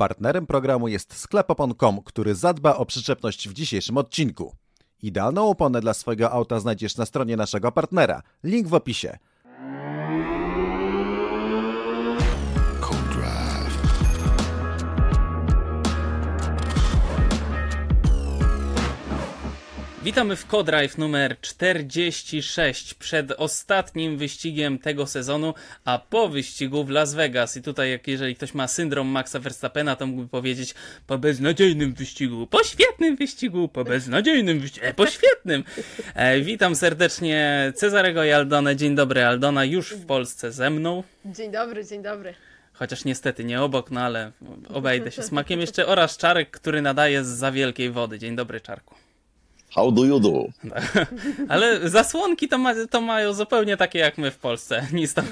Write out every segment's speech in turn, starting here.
Partnerem programu jest sklep opon.com, który zadba o przyczepność w dzisiejszym odcinku. Idealną oponę dla swojego auta znajdziesz na stronie naszego partnera. Link w opisie. Witamy w Codrive numer 46 przed ostatnim wyścigiem tego sezonu, a po wyścigu w Las Vegas. I tutaj, jak jeżeli ktoś ma syndrom Maxa Verstappena, to mógłby powiedzieć po beznadziejnym wyścigu, po świetnym wyścigu, po beznadziejnym wyścigu, e, po świetnym. E, witam serdecznie Cezarego i Aldonę. Dzień dobry, Aldona, już w Polsce ze mną. Dzień dobry, dzień dobry. Chociaż niestety nie obok, no ale obejdę się smakiem jeszcze oraz Czarek, który nadaje z za wielkiej wody. Dzień dobry, Czarku. How do you do? Ale zasłonki to, ma, to mają zupełnie takie jak my w Polsce. Nic tam...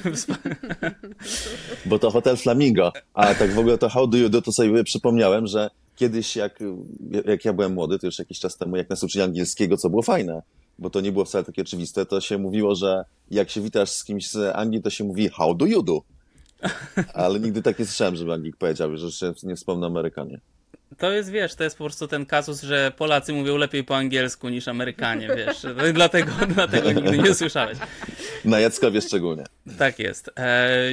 Bo to hotel Flamingo. A tak w ogóle to how do you do, to sobie przypomniałem, że kiedyś jak, jak ja byłem młody, to już jakiś czas temu, jak nas uczyli angielskiego, co było fajne, bo to nie było wcale takie oczywiste, to się mówiło, że jak się witasz z kimś z Anglii, to się mówi how do you do. Ale nigdy tak nie słyszałem, żeby Anglik powiedział, że się nie wspomnę Amerykanie. To jest, wiesz, to jest po prostu ten kazus, że Polacy mówią lepiej po angielsku niż Amerykanie, wiesz. Dlatego, dlatego nigdy nie słyszałeś. Na Jackowie szczególnie. Tak jest. E,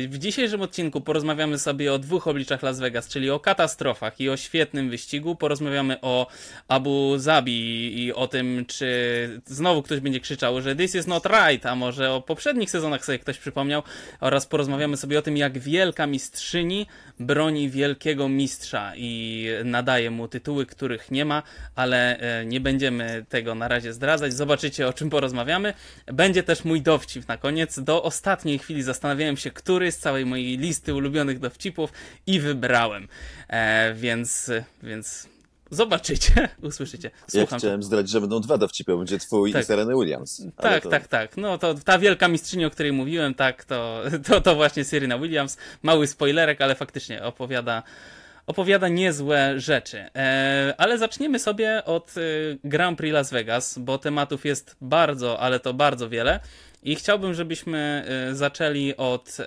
w dzisiejszym odcinku porozmawiamy sobie o dwóch obliczach Las Vegas, czyli o katastrofach i o świetnym wyścigu. Porozmawiamy o Abu Zabi i o tym, czy znowu ktoś będzie krzyczał, że this is not right, a może o poprzednich sezonach sobie ktoś przypomniał. Oraz porozmawiamy sobie o tym, jak wielka mistrzyni broni wielkiego mistrza i nadaje mu tytuły, których nie ma, ale e, nie będziemy tego na razie zdradzać. Zobaczycie, o czym porozmawiamy. Będzie też mój dowcip na koniec. Do ostatniej chwili zastanawiałem się, który z całej mojej listy ulubionych dowcipów i wybrałem. E, więc, więc Zobaczycie, usłyszycie. Słucham. Ja chciałem zdradzić, że będą dwa dowcipy, będzie twój tak. i Serena Williams. Tak, to... tak, tak. No to ta wielka mistrzyni, o której mówiłem, tak, to, to, to właśnie Serena Williams. Mały spoilerek, ale faktycznie opowiada opowiada niezłe rzeczy. E, ale zaczniemy sobie od e, Grand Prix Las Vegas, bo tematów jest bardzo, ale to bardzo wiele. I chciałbym, żebyśmy e, zaczęli od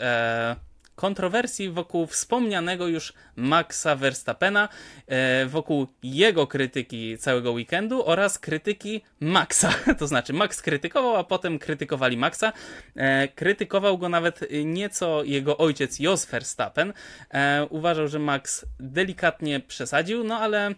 kontrowersji wokół wspomnianego już Maxa Verstappena, e, wokół jego krytyki całego weekendu oraz krytyki Maxa. To znaczy, Max krytykował, a potem krytykowali Maxa. E, krytykował go nawet nieco jego ojciec Jos Verstappen. E, uważał, że Max delikatnie przesadził, no ale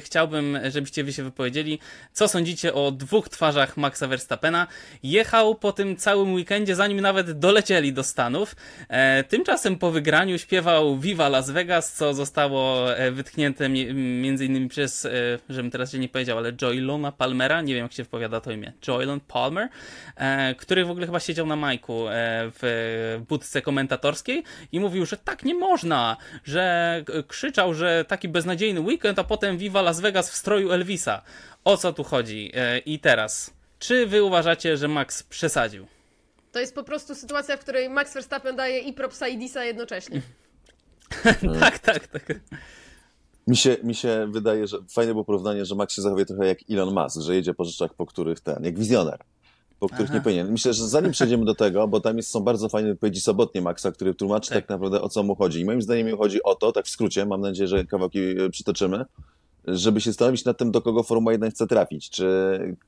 Chciałbym, żebyście wy się wypowiedzieli, co sądzicie o dwóch twarzach Maxa Verstappena. Jechał po tym całym weekendzie, zanim nawet dolecieli do Stanów. E, tymczasem po wygraniu śpiewał Viva Las Vegas, co zostało e, wytknięte między innymi przez, e, żebym teraz się nie powiedział, ale Joylona Palmera, nie wiem jak się wypowiada to imię, Joylon Palmer, e, który w ogóle chyba siedział na majku e, w budce komentatorskiej i mówił, że tak nie można, że krzyczał, że taki beznadziejny weekend, a potem Viva Las Vegas w stroju Elvisa. O co tu chodzi? E, I teraz, czy wy uważacie, że Max przesadził? To jest po prostu sytuacja, w której Max Verstappen daje i propsa i disa jednocześnie. tak, tak, tak. Mi się, mi się wydaje, że fajne było porównanie, że Max się zachowuje trochę jak Elon Musk, że jedzie po rzeczach, po których ten, jak wizjoner, po których Aha. nie powinien. Myślę, że zanim przejdziemy do tego, bo tam jest, są bardzo fajne wypowiedzi sobotnie Maxa, który tłumaczy tak. tak naprawdę o co mu chodzi. I moim zdaniem mi chodzi o to, tak w skrócie, mam nadzieję, że kawałki e, przytoczymy, żeby się zastanowić nad tym, do kogo Formuła 1 chce trafić. Czy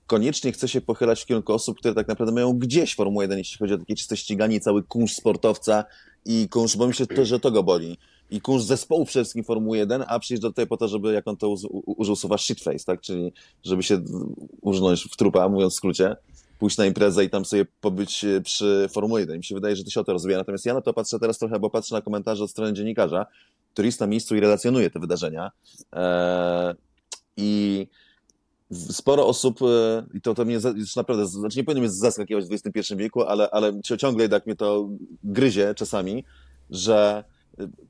koniecznie chce się pochylać w kierunku osób, które tak naprawdę mają gdzieś Formułę 1, jeśli chodzi o takie czyste ściganie, cały kunsz sportowca i kunsz, bo myślę, to, że to go boli. I kunsz zespołu przede wszystkim Formuły 1, a przyjeżdża tutaj po to, żeby, jak on to użył słowa shitface, tak? Czyli żeby się użnąć w trupa, mówiąc w skrócie, pójść na imprezę i tam sobie pobyć e, przy Formule 1. Mi się wydaje, że to się o to rozwija. Natomiast ja na to patrzę teraz trochę, bo patrzę na komentarze od strony dziennikarza, który jest na miejscu i relacjonuje te wydarzenia. Eee, I sporo osób, e, i to, to mnie już naprawdę, znaczy nie powinno mnie zaskakiwać w XXI wieku, ale, ale ciągle jednak mnie to gryzie czasami, że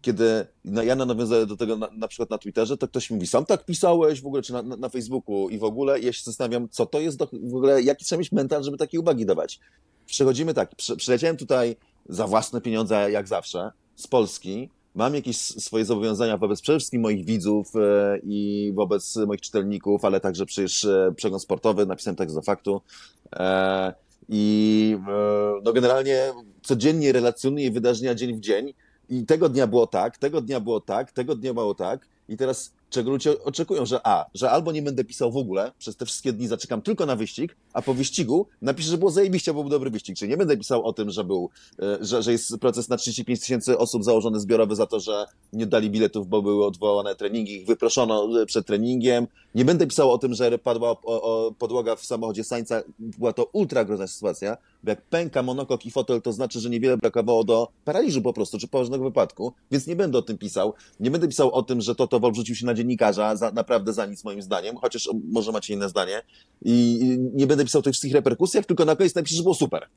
kiedy ja nawiązuję do tego na, na, przykład na Twitterze, to ktoś mówi, sam tak pisałeś w ogóle, czy na, na, na Facebooku i w ogóle, ja się zastanawiam, co to jest do, w ogóle, jaki trzeba mieć mental, żeby takie uwagi dawać. Przechodzimy tak, przy, przyleciałem tutaj za własne pieniądze, jak zawsze, z Polski, mam jakieś swoje zobowiązania wobec przede wszystkim moich widzów e, i wobec moich czytelników, ale także przecież e, przegląd sportowy, napisałem tekst do faktu. E, I no generalnie codziennie relacjonuję wydarzenia dzień w dzień I tego dnia było tak, tego dnia było tak, tego dnia było tak. I teraz czego ludzie oczekują, że a, że albo nie będę pisał w ogóle, przez te wszystkie dni zaczekam tylko na wyścig, a po wyścigu napiszę, że było zajebiście, bo był dobry wyścig. Czyli nie będę pisał o tym, że był, e, że, że jest proces na 35 tysięcy osób założony zbiorowy za to, że nie dali biletów, bo były odwołane treningi, ich wyproszono e, przed treningiem. Nie będę pisał o tym, że padła podłoga w samochodzie Sańca. Była to ultra groźna sytuacja, jak pęka monokok i fotel, to znaczy, że niewiele brakowało do paraliżu po prostu, czy poważnego wypadku, więc nie będę o tym pisał. Nie będę pisał o tym, że Toto Wolf rzucił się na dziennikarza, za, naprawdę za nic moim zdaniem, chociaż może macie inne zdanie. I nie będę pisał o tych wszystkich reperkusjach, tylko na koniec napiszę, że było super.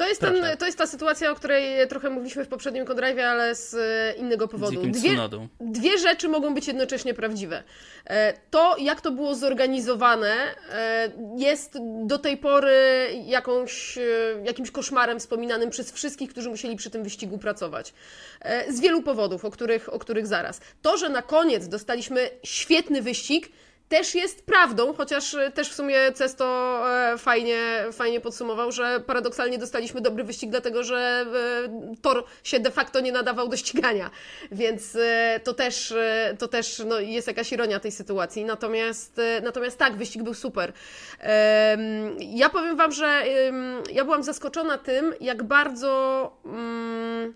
To jest, ten, to jest ta sytuacja, o której trochę mówiliśmy w poprzednim Condrave'ie, ale z e, innego powodu. Dwie, dwie rzeczy mogą być jednocześnie prawdziwe. E, to, jak to było zorganizowane, e, jest do tej pory jakąś, jakimś koszmarem wspominanym przez wszystkich, którzy musieli przy tym wyścigu pracować. Z wielu powodów, o których, o których zaraz. To, że na koniec dostaliśmy świetny wyścig, też jest prawdą, chociaż e, też w sumie Cesto e, fajnie, fajnie podsumował, że paradoksalnie dostaliśmy dobry wyścig, dlatego że e, tor się de facto nie nadawał do ścigania, więc to też, to też no, jest jakaś ironia tej sytuacji. Natomiast, natomiast tak, wyścig był super. Ja powiem Wam, że ja byłam zaskoczona tym, jak bardzo mm,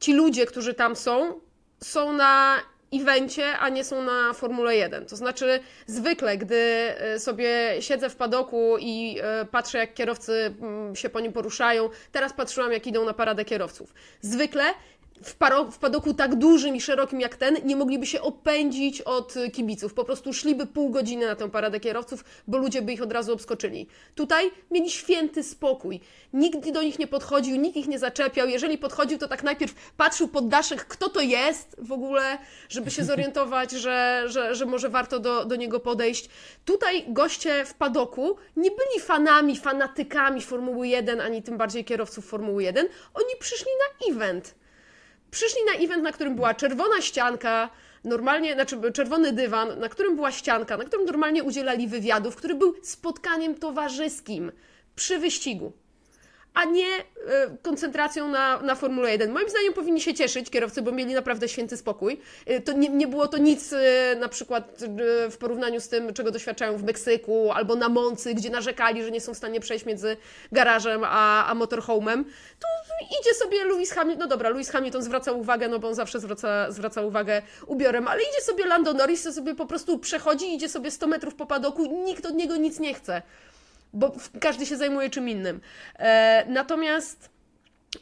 ci ludzie, którzy tam są, są na evencie, a nie są na Formule 1. To znaczy, zwykle, gdy e, sobie siedzę w padoku i e, patrzę, jak kierowcy mm, się po nim poruszają, teraz patrzyłam, jak idą na paradę kierowców. Zwykle w, paro, w padoku tak dużym i szerokim jak ten nie mogliby się opędzić od kibiców. Po prostu szliby pół godziny na tę paradę kierowców, bo ludzie by ich od razu obskoczyli. Tutaj mieli święty spokój. Nikt do nich nie podchodził, nikt ich nie zaczepiał. Jeżeli podchodził, to tak najpierw patrzył pod daszek, kto to jest w ogóle, żeby się zorientować, że, że, że może warto do, do niego podejść. Tutaj goście w padoku nie byli fanami, fanatykami Formuły 1, ani tym bardziej kierowców Formuły 1. Oni przyszli na event Przyszli na event, na którym była czerwona ścianka, normalnie, znaczy czerwony dywan, na którym była ścianka, na którym normalnie udzielali wywiadów, który był spotkaniem towarzyskim przy wyścigu a nie y, koncentracją na, na Formule 1. Moim zdaniem powinni się cieszyć kierowcy, bo mieli naprawdę święty spokój. Y, to nie, nie było to nic y, na przykład w porównaniu z tym, czego doświadczają w Meksyku albo na Moncy, gdzie narzekali, że nie są w stanie przejść między garażem a, a motorhome'em. Tu idzie sobie Lewis Hamilton, no dobra, Lewis Hamilton zwraca uwagę, no bo on zawsze zwraca, zwraca uwagę ubiorem, ale idzie sobie Lando Norris, to sobie po prostu przechodzi, idzie sobie 100 metrów po padoku, nikt od niego nic nie chce bo każdy się zajmuje czym innym. E, natomiast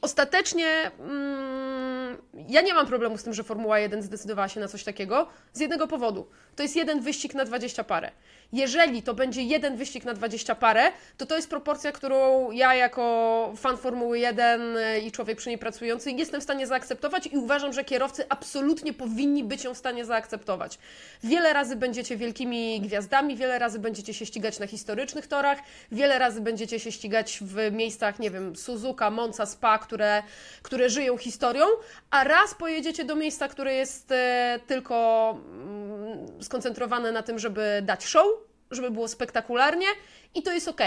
ostatecznie mm, ja nie mam problemu z tym, że Formuła 1 zdecydowała się na coś takiego z jednego powodu. To jest jeden wyścig na 20 parę. Jeżeli to będzie jeden wyścig na 20 parę, to to jest proporcja, którą ja jako fan Formuły 1 i człowiek przy niej pracujący jestem w stanie zaakceptować i uważam, że kierowcy absolutnie powinni być ją w stanie zaakceptować. Wiele razy będziecie wielkimi gwiazdami, wiele razy będziecie się ścigać na historycznych torach, wiele razy będziecie się ścigać w miejscach, nie wiem, Suzuka, Monza, Spa, które, które żyją historią, a raz pojedziecie do miejsca, które jest e, tylko mm, skoncentrowane na tym, żeby dać show, żeby było spektakularnie i to jest ok,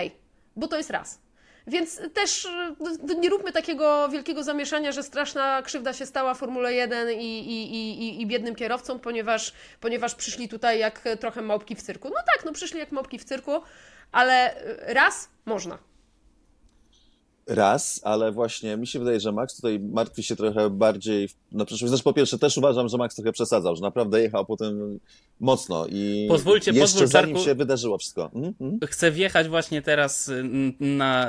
bo to jest raz. Więc też no, nie róbmy takiego wielkiego zamieszania, że straszna krzywda się stała Formule 1 i, i, i, i biednym kierowcom, ponieważ, ponieważ przyszli tutaj jak trochę małpki w cyrku. No tak, no przyszli jak małpki w cyrku, ale raz można. Raz, ale właśnie mi się wydaje, że Max tutaj martwi się trochę bardziej na przyszłość. Zresztą po pierwsze też uważam, że Max trochę przesadzał, że naprawdę jechał potem mocno i Pozwólcie, jeszcze pozwól, zanim Darku, się wydarzyło wszystko. Mm, mm. Chcę wjechać właśnie teraz na,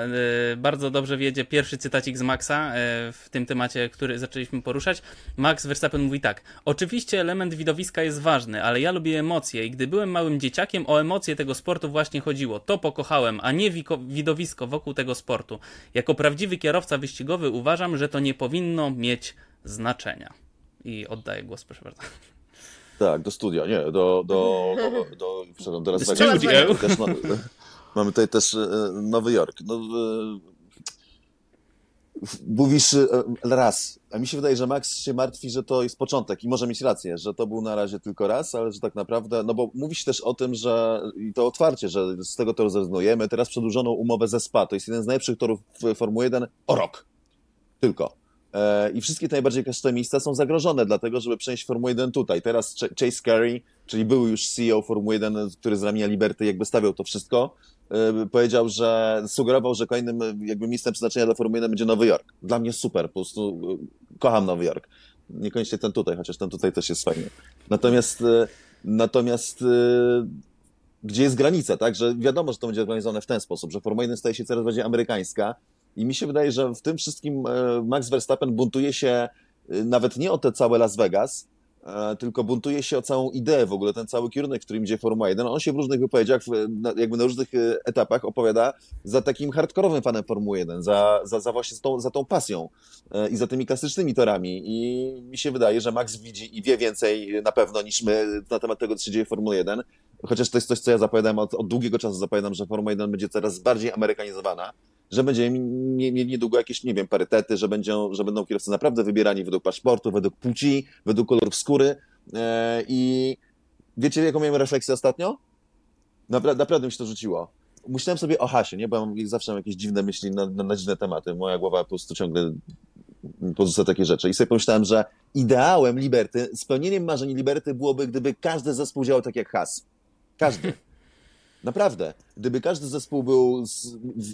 bardzo dobrze wiedzie pierwszy cytacik z Maxa e, w tym temacie, który zaczęliśmy poruszać. Max Verstappen mówi tak, oczywiście element widowiska jest ważny, ale ja lubię emocje i gdy byłem małym dzieciakiem, o emocje tego sportu właśnie chodziło. To pokochałem, a nie widowisko wokół tego sportu. Jak jako prawdziwy kierowca wyścigowy uważam, że to nie powinno mieć znaczenia. I oddaję głos, proszę bardzo. Tak, do studia, nie, do, do, do, do, do, do Las Vegas. No, mamy tutaj też e, Nowy Jork. No, e, mówisz e, raz, a mi się wydaje, że Max się martwi, że to jest początek i może mieć rację, że to był na razie tylko raz, ale że tak naprawdę, no bo mówisz też o tym, że i to otwarcie, że z tego toru zrezygnujemy. Teraz przedłużono umowę ze SPA. To jest jeden z najlepszych torów w Formuły 1 o rok. Tylko. E, I wszystkie te najbardziej kosztowne miejsca są zagrożone, dlatego żeby przenieść Formułę 1 tutaj. Teraz Chase Carey, czyli był już CEO Formuły 1, który z ramienia Liberty jakby stawiał to wszystko, e, powiedział, że sugerował, że kolejnym jakby miejscem przeznaczenia dla Formuły 1 będzie Nowy Jork. Dla mnie super, po prostu kocham Nowy Jork. Niekoniecznie ten tutaj, chociaż ten tutaj też jest fajny. Natomiast, natomiast gdzie jest granica, tak? Że wiadomo, że to będzie organizowane w ten sposób, że Formuła 1 staje się coraz bardziej amerykańska i mi się wydaje, że w tym wszystkim e, Max Verstappen buntuje się e, nawet nie o te całe Las Vegas, e, tylko buntuje się o całą ideę w ogóle, ten cały kierunek, w którym idzie Formuła 1. On się w różnych wypowiedziach, jakby na różnych etapach opowiada za takim hardkorowym fanem Formuły 1, za, za, za właśnie tą, za tą pasją i za tymi klasycznymi torami. I mi się wydaje, że Max widzi i wie więcej na pewno niż my na temat tego, co się dzieje w Formule 1 chociaż to jest coś, co ja zapowiadam od, od długiego czasu, zapowiadam, że Formuła 1 będzie coraz bardziej amerykanizowana, że będziemy mieli niedługo jakieś, nie wiem, parytety, że, będzie, że będą kierowcy naprawdę wybierani według paszportu, według płci, według kolorów skóry e, i wiecie, jaką miałem refleksję ostatnio? Napra naprawdę mi się to rzuciło. Myślałem sobie o hasie, nie? Bo mam, zawsze mam jakieś dziwne myśli na, na, na dziwne tematy. Moja głowa po prostu ciągle pozostać takie rzeczy. I sobie pomyślałem, że ideałem Liberty, spełnieniem marzeń Liberty byłoby, gdyby każdy zespół działał tak jak Has. Każdy. Naprawdę. Gdyby każdy zespół był,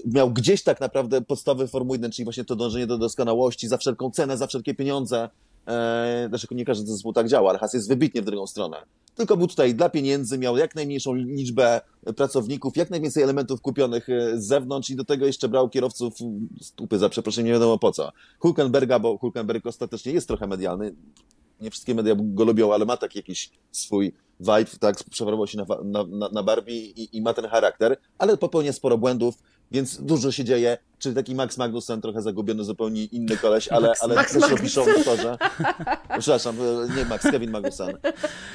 miał gdzieś tak naprawdę podstawy Formuły 1, czyli właśnie to dążenie do doskonałości za wszelką cenę, za wszelkie pieniądze. Eee, znaczy nie każdy zespół tak działa, ale Has jest wybitnie w drugą stronę. Tylko był tutaj dla pieniędzy, miał jak najmniejszą liczbę pracowników, jak najwięcej elementów kupionych e, z zewnątrz i do tego jeszcze brał kierowców stupy za przeproszeniem, nie wiadomo po co. Hulkenberga, bo Hulkenberg ostatecznie jest trochę medialny, nie wszystkie media go lubią, ale ma taki jakiś swój vibe, tak, przewarował się na, na, na Barbie i, i, ma ten charakter, ale popełnia sporo błędów, więc dużo się dzieje. Czyli taki Max Magnussen, trochę zagubiony, zupełnie inny koleś, ale, Max, ale Max też piszą w torze. Przepraszam, nie Max, Kevin Magnussen.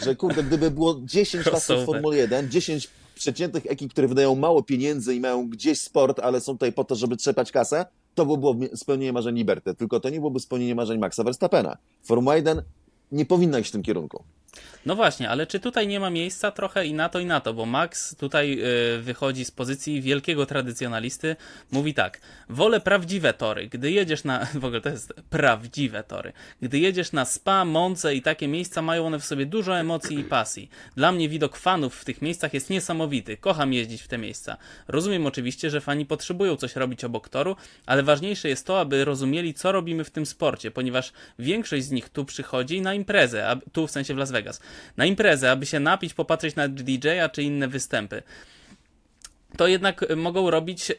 Że kurde, gdyby było 10 klasów w Formule 1, 10 przeciętnych ekip, które wydają mało pieniędzy i mają gdzieś sport, ale są tutaj po to, żeby trzepać kasę, to by było spełnienie marzeń Liberty. Tylko to nie byłoby spełnienie marzeń Maxa Verstappena. Formuła 1 nie powinna iść w tym kierunku. No właśnie, ale czy tutaj nie ma miejsca trochę i na to, i na to, bo Max tutaj y, wychodzi z pozycji wielkiego tradycjonalisty, mówi tak, wolę prawdziwe tory, gdy jedziesz na, w ogóle to jest prawdziwe tory, gdy jedziesz na Spa, Monce i takie miejsca mają one w sobie dużo emocji i pasji. Dla mnie widok fanów w tych miejscach jest niesamowity, kocham jeździć w te miejsca. Rozumiem oczywiście, że fani potrzebują coś robić obok toru, ale ważniejsze jest to, aby rozumieli, co robimy w tym sporcie, ponieważ większość z nich tu przychodzi na imprezę, a, tu w sensie w Las Vegas, na imprezę, aby się napić, popatrzeć na DJ-a czy inne występy. To jednak mogą robić e,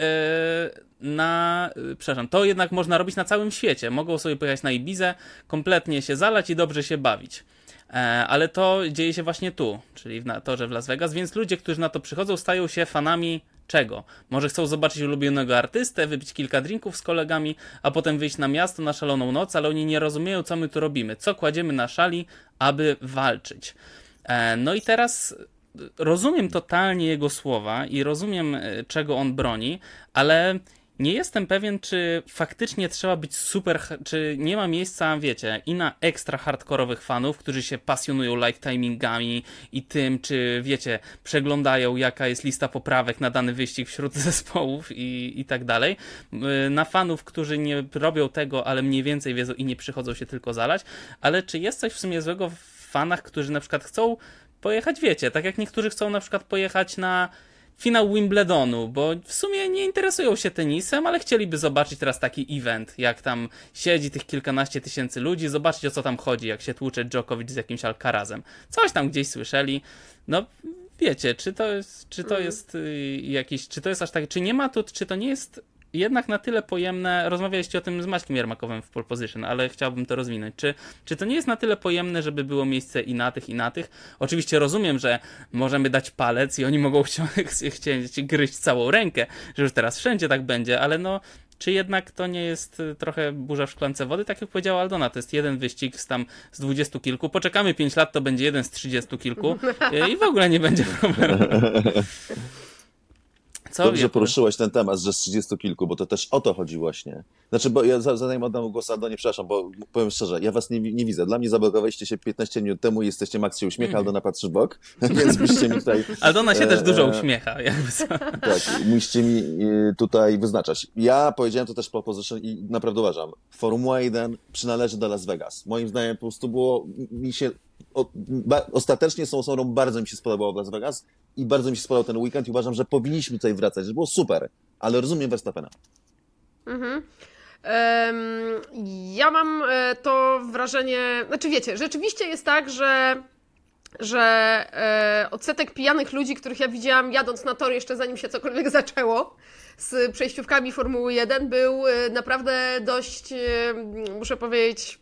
na. E, przepraszam, to jednak można robić na całym świecie. Mogą sobie pojechać na Ibizę, kompletnie się zalać i dobrze się bawić. E, ale to dzieje się właśnie tu, czyli w torze w Las Vegas, więc ludzie, którzy na to przychodzą, stają się fanami czego? Może chcą zobaczyć ulubionego artystę, wypić kilka drinków z kolegami, a potem wyjść na miasto na szaloną noc, ale oni nie rozumieją, co my tu robimy, co kładziemy na szali, aby walczyć. E, no i teraz rozumiem totalnie jego słowa i rozumiem, e, czego on broni, ale nie jestem pewien, czy faktycznie trzeba być super, czy nie ma miejsca, wiecie, i na ekstra hardkorowych fanów, którzy się pasjonują lifetimingami i tym, czy wiecie, przeglądają jaka jest lista poprawek na dany wyścig wśród zespołów i, i tak dalej. Y, na fanów, którzy nie robią tego, ale mniej więcej wiedzą i nie przychodzą się tylko zalać, ale czy jest coś w sumie złego w fanach, którzy na przykład chcą pojechać, wiecie, tak jak niektórzy chcą na przykład pojechać na finał Wimbledonu, bo w sumie nie interesują się tenisem, ale chcieliby zobaczyć teraz taki event, jak tam siedzi tych kilkanaście tysięcy ludzi, zobaczyć o co tam chodzi, jak się tłucze Djokovic z jakimś Alcarazem. Coś tam gdzieś słyszeli. No, wiecie, czy to jest, czy to mhm. jest y, jakiś, czy to jest aż tak, czy nie ma tu, czy to nie jest jednak na tyle pojemne, rozmawialiście o tym z Maćkiem Jermakowem w Pole Position, ale chciałbym to rozwinąć. Czy, czy to nie jest na tyle pojemne, żeby było miejsce i na tych, i na tych? Oczywiście rozumiem, że możemy dać palec i oni mogą chcieć, gryźć całą rękę, że już teraz wszędzie tak będzie, ale no czy jednak to nie jest y, trochę burza w szklance wody? Tak jak powiedziała Aldona, to jest jeden wyścig z tam z dwudziestu kilku. Poczekamy pięć lat, to będzie jeden z trzydziestu kilku i w ogóle nie będzie problemu. Co Dobrze poruszyłeś ten temat, że z 30 kilku, bo to też o to chodzi właśnie. Znaczy, bo ja zanim oddam głos Aldonie, przepraszam, bo powiem szczerze, ja was nie, nie widzę. Dla mnie zablokowaliście się 15 minut temu i jesteście, Max się uśmiecha, mm. Aldona patrzy w bok, więc byście mi tutaj... Aldona się e, też dużo uśmiecha. Jakby tak, musicie mi e, tutaj wyznaczać. Ja powiedziałem to też po position i naprawdę uważam, Formuła 1 przynależy do Las Vegas. Moim zdaniem po prostu było, mi się o, ba, ostatecznie są osobą, bardzo mi się spodobało Las Vegas i bardzo mi się spodobał ten weekend i uważam, że powinniśmy tutaj wracać, że było super, ale rozumiem Verstappena. Mhm. Ja mam e, to wrażenie, znaczy wiecie, rzeczywiście jest tak, że że e, odsetek pijanych ludzi, których ja widziałam jadąc na tor jeszcze zanim się cokolwiek zaczęło z przejściówkami Formuły 1 był e, naprawdę dość, muszę powiedzieć,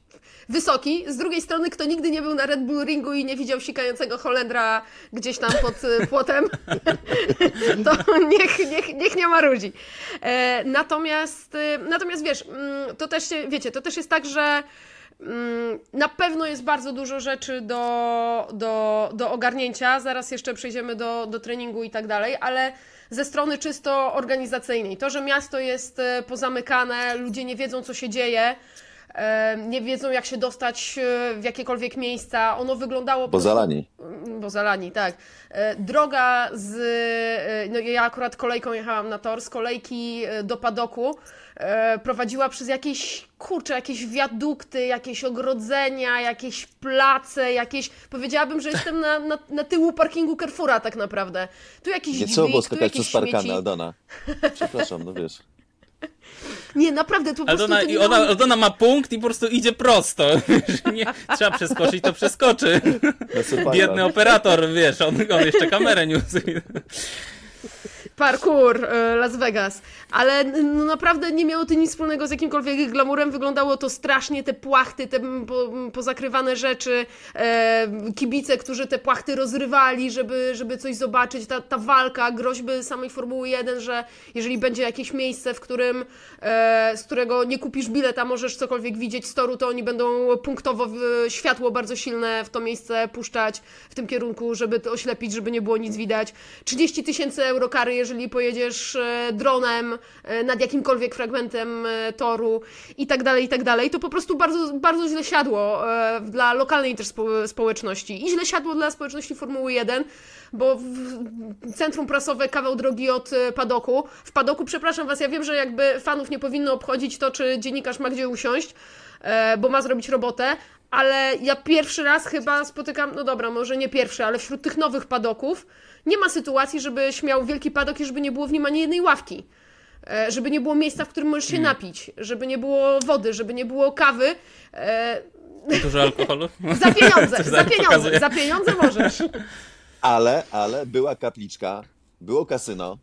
wysoki. Z drugiej strony, kto nigdy nie był na Red Bull Ringu i nie widział sikającego Holendra gdzieś tam pod y, płotem, to niech, niech, niech nie marudzi. E, natomiast, y, natomiast wiesz, mm, to też, wiecie, to też jest tak, że mm, na pewno jest bardzo dużo rzeczy do, do, do ogarnięcia. Zaraz jeszcze przejdziemy do, do treningu i tak dalej, ale ze strony czysto organizacyjnej. To, że miasto jest pozamykane, ludzie nie wiedzą, co się dzieje, nie wiedzą jak się dostać e, w jakiekolwiek miejsca. Ono wyglądało... Bo zalani. Mm, bo zalani, tak. E, droga z... E, no ja akurat kolejką jechałam na tor, z kolejki do padoku prowadziła przez jakieś, kurcze, jakieś wiadukty, jakieś ogrodzenia, jakieś place, jakieś... Powiedziałabym, że jestem na, na, na tyłu parkingu Carrefoura tak naprawdę. Tu jakiś Nie trzeba było skakać przez parkany, Aldona. Przepraszam, no wiesz. Nie, naprawdę, to po prostu... I ona, Aldona ma punkt i po prostu idzie prosto. Nie, trzeba przeskoczyć, to przeskoczy. No Biedny operator, wiesz, on, on jeszcze kamerę niósł parkour e, Las Vegas, ale no naprawdę nie miało to nic wspólnego z jakimkolwiek glamurem, wyglądało to strasznie, te płachty, te po, pozakrywane rzeczy, e, kibice, którzy te płachty rozrywali, żeby, żeby coś zobaczyć, ta, ta walka, groźby samej Formuły 1, że jeżeli będzie jakieś miejsce, w którym, e, z którego nie kupisz bileta, możesz cokolwiek widzieć z toru, to oni będą punktowo światło bardzo silne w to miejsce puszczać w tym kierunku, żeby to oślepić, żeby nie było nic widać. 30 tysięcy euro kary, jeżeli pojedziesz e, dronem nad jakimkolwiek fragmentem e, toru i tak dalej, i tak dalej, to po prostu bardzo, bardzo źle siadło dla lokalnej też społeczności i źle siadło dla społeczności Formuły 1, bo centrum prasowe kawał drogi od padoku. W padoku, przepraszam Was, ja wiem, że jakby fanów nie powinno obchodzić to, czy dziennikarz ma gdzie usiąść, bo ma zrobić robotę, ale ja pierwszy raz chyba spotykam, no dobra, może nie pierwszy, ale wśród tych nowych padoków nie ma sytuacji, żebyś miał wielki padok i żeby nie było w nim ani jednej ławki. E, żeby nie było miejsca, w którym możesz się napić, żeby nie było wody, żeby nie było kawy. E, Dużo alkoholu? za pieniądze, za pieniądze, za pieniądze możesz. Ale, ale była kapliczka, było kasyno,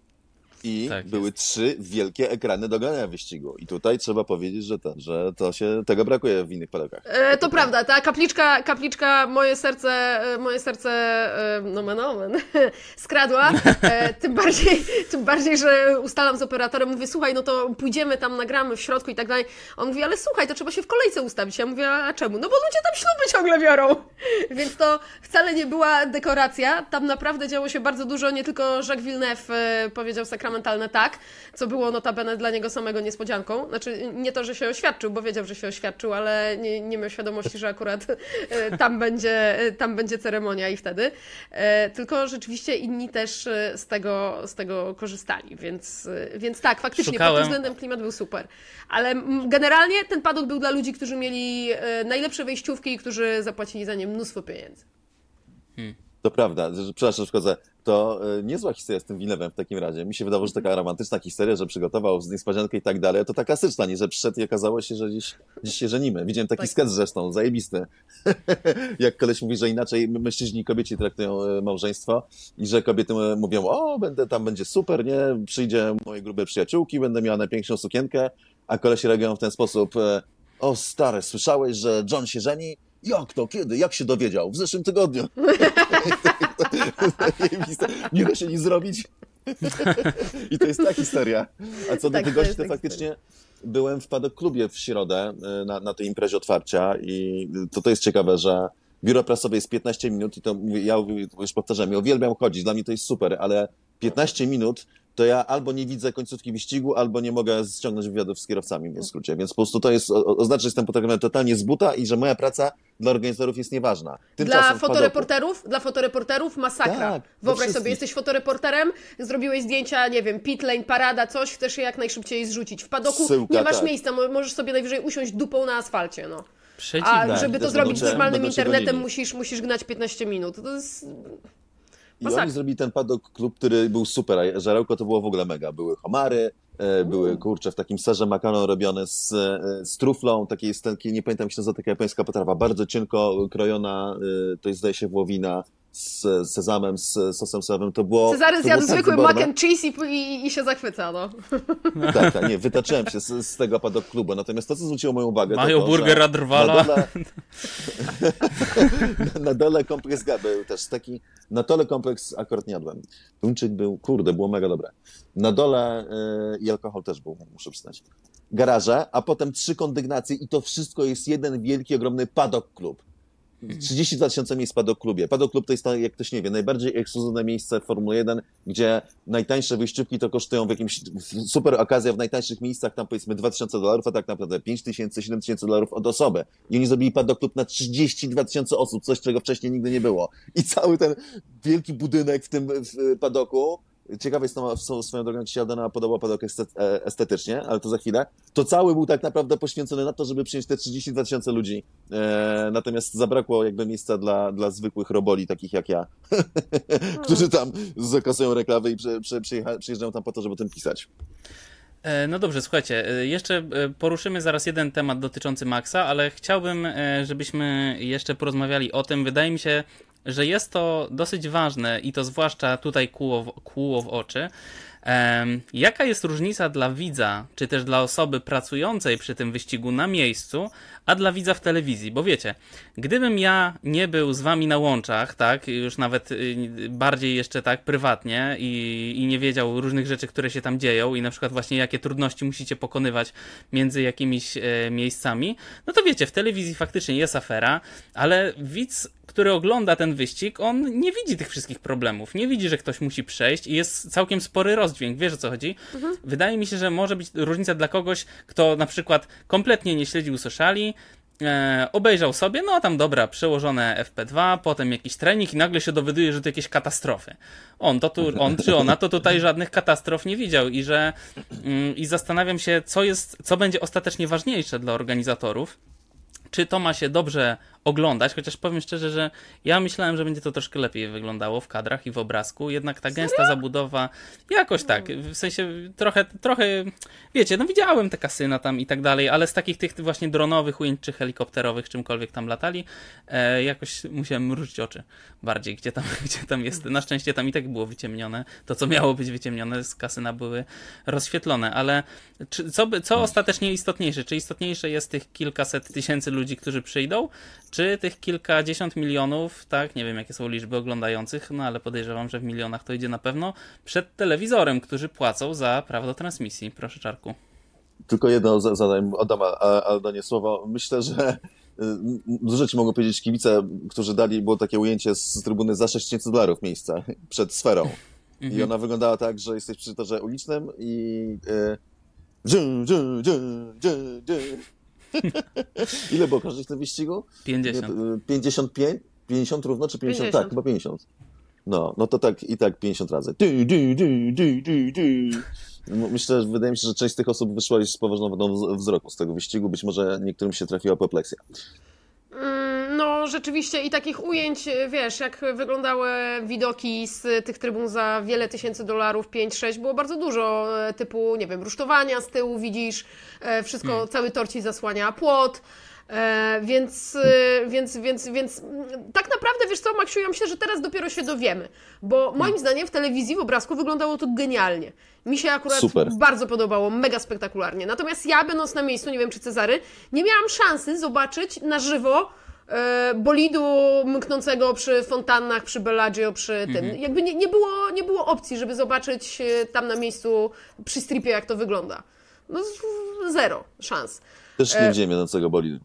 i tak były jest. trzy wielkie ekrany do grania wyścigu. I tutaj trzeba powiedzieć, że, to, że to się, tego brakuje w innych padokach. E, to prawda, ta kapliczka, kapliczka moje serce, e, moje serce, e, nomen omen, skradła. E, tym, bardziej, tym bardziej, że ustalam z operatorem, mówię, słuchaj, no to pójdziemy tam, nagramy w środku i tak dalej. On mówi, ale słuchaj, to trzeba się w kolejce ustawić. Ja mówię, a czemu? No bo ludzie tam śluby ciągle biorą. Więc to wcale nie była dekoracja. Tam naprawdę działo się bardzo dużo, nie tylko Jacques Villeneuve e, powiedział sakram sakramentalne tak, co było notabene dla niego samego niespodzianką. Znaczy, nie to, że się oświadczył, bo wiedział, że się oświadczył, ale nie, nie miał świadomości, że akurat e, tam będzie, e, tam będzie ceremonia i wtedy. E, tylko rzeczywiście inni też z tego, z tego korzystali, więc, więc tak, faktycznie Szukałem. pod tym względem klimat był super. Ale generalnie ten padok był dla ludzi, którzy mieli najlepsze wejściówki i którzy zapłacili za nie mnóstwo pieniędzy. Hmm. To prawda, przepraszam, szkodzę. To y, niezła historia z tym Wilewem w takim razie. Mi się wydawało, że taka romantyczna historia, że przygotował z niespodziankę i tak dalej, to ta klasyczna, nie, że przyszedł i okazało się, że dziś, dziś się żenimy. Widziałem taki tak. sketch zresztą, zajebisty. Jak koleś mówi, że inaczej mężczyźni i kobieci traktują y, małżeństwo i że kobiety mówią, o, będę, tam będzie super, nie, przyjdzie moje grube przyjaciółki, będę miała najpiękniejszą sukienkę, a koleś reagują w ten sposób, o stary, słyszałeś, że John się żeni? Jak to? Kiedy? Jak się dowiedział? W zeszłym tygodniu. Nie da się nic zrobić. I to jest ta historia. A co do tak, tego gości, to faktycznie byłem w Padok Klubie w środę y, na, na tej imprezie otwarcia i to, to jest ciekawe, że biuro prasowe jest 15 minut i to ja już powtarzam, ja uwielbiam chodzić, dla mnie to jest super, ale 15 minut to ja albo nie widzę końcówki wyścigu, albo nie mogę ściągnąć wywiadów z kierowcami w skrócie. Więc po prostu to jest, oznacza, że jestem fotografem totalnie z buta i że moja praca dla organizatorów jest nieważna. Tymczasem dla fotoreporterów, dla fotoreporterów masakra. Tak, Wyobraź sobie, jesteś fotoreporterem, zrobiłeś zdjęcia, nie wiem, pit lane, parada, coś, chcesz je jak najszybciej zrzucić. W padoku Syłka, nie masz tak. miejsca, możesz sobie najwyżej usiąść dupą na asfalcie, no. A żeby to zrobić z normalnym internetem, musisz, musisz gnać 15 minut. To jest i Masakra. oni zrobili ten padok klub, który był super, a żarełko to było w ogóle mega. Były homary, e, były kurcze w takim serze makaron robione z, e, z truflą, takiej jest taki, nie pamiętam się nazywa, taka japońska potrawa, bardzo cienko krojona, e, to jest zdaje się wołowina, z sezamem, z sosem sojowym, to było... Cezary to zjadł tak zwykły mac and cheese i, i, i, się zachwyca, no. Tak, tak, nie, wytaczyłem się z, z tego padok klubu, natomiast to, co zwróciło moją uwagę... Mają to, burgera drwala. Na dole, na dole kompleks był też taki... Na dole kompleks akurat nie jadłem. Tuńczyk był, kurde, było mega dobre. Na dole yy, i alkohol też był, muszę przyznać. Garaże, a potem trzy kondygnacje i to wszystko jest jeden wielki, ogromny padok klub 32 tysiące miejsc padok klubie. Padok klub to jest, jak ktoś nie wie, najbardziej ekskluzywne miejsce w Formule 1, gdzie najtańsze wyjściówki to kosztują w jakimś super okazja w najtańszych miejscach, tam powiedzmy 2000 dolarów, a tak naprawdę 5000, 7000 dolarów od osoby. I oni zrobili padok klub na 32 tysiące osób, coś, czego wcześniej nigdy nie było. I cały ten wielki budynek w tym w padoku ciekawe jest to, swoją drogą, ci się Adana podobał padok e, estetycznie, ale to za chwilę, to cały był tak naprawdę poświęcony na to, żeby przyjąć te 32 tysiące ludzi. E, natomiast zabrakło jakby miejsca dla, dla zwykłych roboli, takich jak ja, którzy tam zakasują reklamy i przy, przy, przyjeżdżają tam po to, żeby tym pisać. E, no dobrze, słuchajcie, jeszcze poruszymy zaraz jeden temat dotyczący Maxa, ale chciałbym, żebyśmy jeszcze porozmawiali o tym. Wydaje mi się, że jest to dosyć ważne i to zwłaszcza tutaj kłuło w, kłuło w oczy. Jaka jest różnica dla widza, czy też dla osoby pracującej przy tym wyścigu na miejscu, a dla widza w telewizji? Bo wiecie, gdybym ja nie był z wami na łączach, tak, już nawet y, bardziej jeszcze tak prywatnie i, i nie wiedział różnych rzeczy, które się tam dzieją i na przykład właśnie jakie trudności musicie pokonywać między jakimiś e, miejscami, no to wiecie, w telewizji faktycznie jest afera, ale widz który ogląda ten wyścig, on nie widzi tych wszystkich problemów. Nie widzi, że ktoś musi przejść i jest całkiem spory rozdźwięk. Wiesz o co chodzi? Mhm. Wydaje mi się, że może być różnica dla kogoś, kto na przykład kompletnie nie śledził sociali, e, obejrzał sobie, no tam dobra, przełożone FP2, potem jakiś trening i nagle się dowiaduje, że to jakieś katastrofy. On, to tu, on czy ona to tutaj żadnych katastrof nie widział i że mm, i zastanawiam się, co jest, co będzie ostatecznie ważniejsze dla organizatorów. Czy to ma się dobrze oglądać, chociaż powiem szczerze, że ja myślałem, że będzie to troszkę lepiej wyglądało w kadrach i w obrazku, jednak ta gęsta zabudowa jakoś tak, w sensie trochę, trochę, wiecie, no widziałem te kasyna tam i tak dalej, ale z takich tych właśnie dronowych ujęć, czy helikopterowych, czymkolwiek tam latali, e, jakoś musiałem mrużyć oczy bardziej, gdzie tam, gdzie tam jest. Na szczęście tam i tak było wyciemnione, to co miało być wyciemnione z kasyna były rozświetlone, ale czy, co, co ostatecznie istotniejsze? Czy istotniejsze jest tych kilkaset tysięcy ludzi, którzy przyjdą, czy tych kilkadziesiąt milionów, tak, nie wiem jakie są liczby oglądających, no ale podejrzewam, że w milionach to idzie na pewno, przed telewizorem, którzy płacą za prawo do transmisji. Proszę Czarku. Tylko jedno zadam, oddam Aldonie słowo. Myślę, że y, dużo rzeczy mogą powiedzieć kibice, którzy dali, było takie ujęcie z trybuny za 6000 dolarów miejsca przed sferą. I mhm. ona wyglądała tak, że jesteś przy torze ulicznym i... Yy, Ile było każdych w tym wyścigu? 50. 55? 50 równo, czy 50? 50. Tak, chyba 50. No, no to tak i tak 50 razy. Myślę, że wydaje mi się, że część z tych osób wyszła z poważną wadą wzroku z tego wyścigu. Być może niektórym się trafiła apopleksja. Mm, no, rzeczywiście i takich ujęć, wiesz, jak wyglądały widoki z tych trybun za wiele tysięcy dolarów, 5-6, było bardzo dużo, e, typu, nie wiem, rusztowania z tyłu widzisz, e, wszystko, hmm. cały torci zasłania płot, E, więc, e, więc, więc, więc mm, tak naprawdę, wiesz co, Maksiu, ja myślę, że teraz dopiero się dowiemy, bo moim hmm. zdaniem w telewizji, w obrazku wyglądało to genialnie. Mi się akurat Super. bardzo podobało, mega spektakularnie. Natomiast ja, będąc na miejscu, nie wiem czy Cezary, nie miałam szansy zobaczyć na żywo e, bolidu mknącego przy fontannach, przy Bellagio, przy tym. Mhm. Jakby nie, nie, było, nie było opcji, żeby zobaczyć e, tam na miejscu przy stripie, jak to wygląda. No zero szans. Też nie widziałem jadącego bolidu.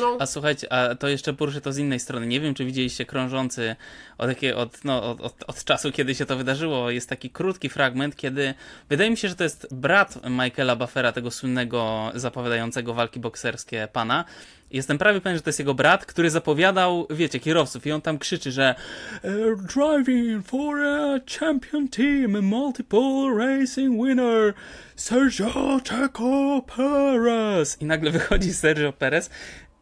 No. A słuchajcie, a to jeszcze poruszę to z innej strony. Nie wiem, czy widzieliście krążący od, od, no, od, od, od, czasu, kiedy się to wydarzyło. Jest taki krótki fragment, kiedy wydaje mi się, że to jest brat Michaela Buffera, tego słynnego zapowiadającego walki bokserskie pana. Jestem prawie pewien, że to jest jego brat, który zapowiadał, wiecie, kierowców i on tam krzyczy, że e, driving for a champion team, multiple racing winner, Sergio Checo Perez. I nagle wychodzi Sergio Perez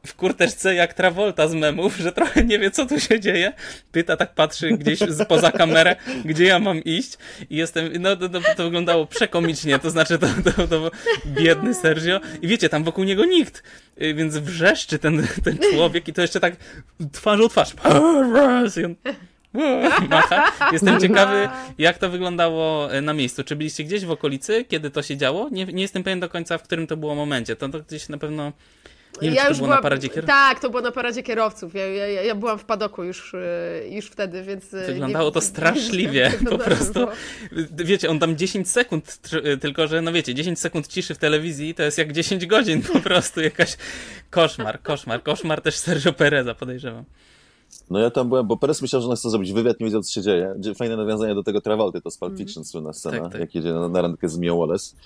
w kurteczce jak Travolta z memów, że trochę nie wie, co tu się dzieje. Pyta, tak patrzy gdzieś poza kamerę, gdzie ja mam iść. I jestem, no to, to, to wyglądało przekomicznie, to znaczy to, to, to biedny Sergio. I wiecie, tam wokół niego nikt, y, więc wrzeszczy ten, ten człowiek i to jeszcze tak twarzą twarz. I on macha. Jestem ciekawy, jak to wyglądało y, na miejscu. Czy byliście gdzieś w okolicy, kiedy to się działo? Nie, nie jestem pewien do końca, w którym to było momencie. To, to gdzieś na pewno nie ja wiem, już to było byłam, na paradzie kierowców? Tak, to było na paradzie kierowców. Ja, ja, ja byłam w padoku już, y, już wtedy, więc... Y, Wyglądało nie, to straszliwie, po prostu. Wiecie, on tam 10 sekund, y, tylko że, no wiecie, 10 sekund ciszy w telewizji to jest jak 10 godzin po prostu, jakaś koszmar, koszmar, koszmar też Sergio Pereza, podejrzewam. No ja tam byłem, bo Perez myślał, że on chce zrobić wywiad, nie wiedział, co się dzieje. Fajne nawiązanie do tego Travolty, to z Pulp mhm. Fiction, mm. słynna scena, tak, tak. jak jedzie na, na randkę z Mio Wallace.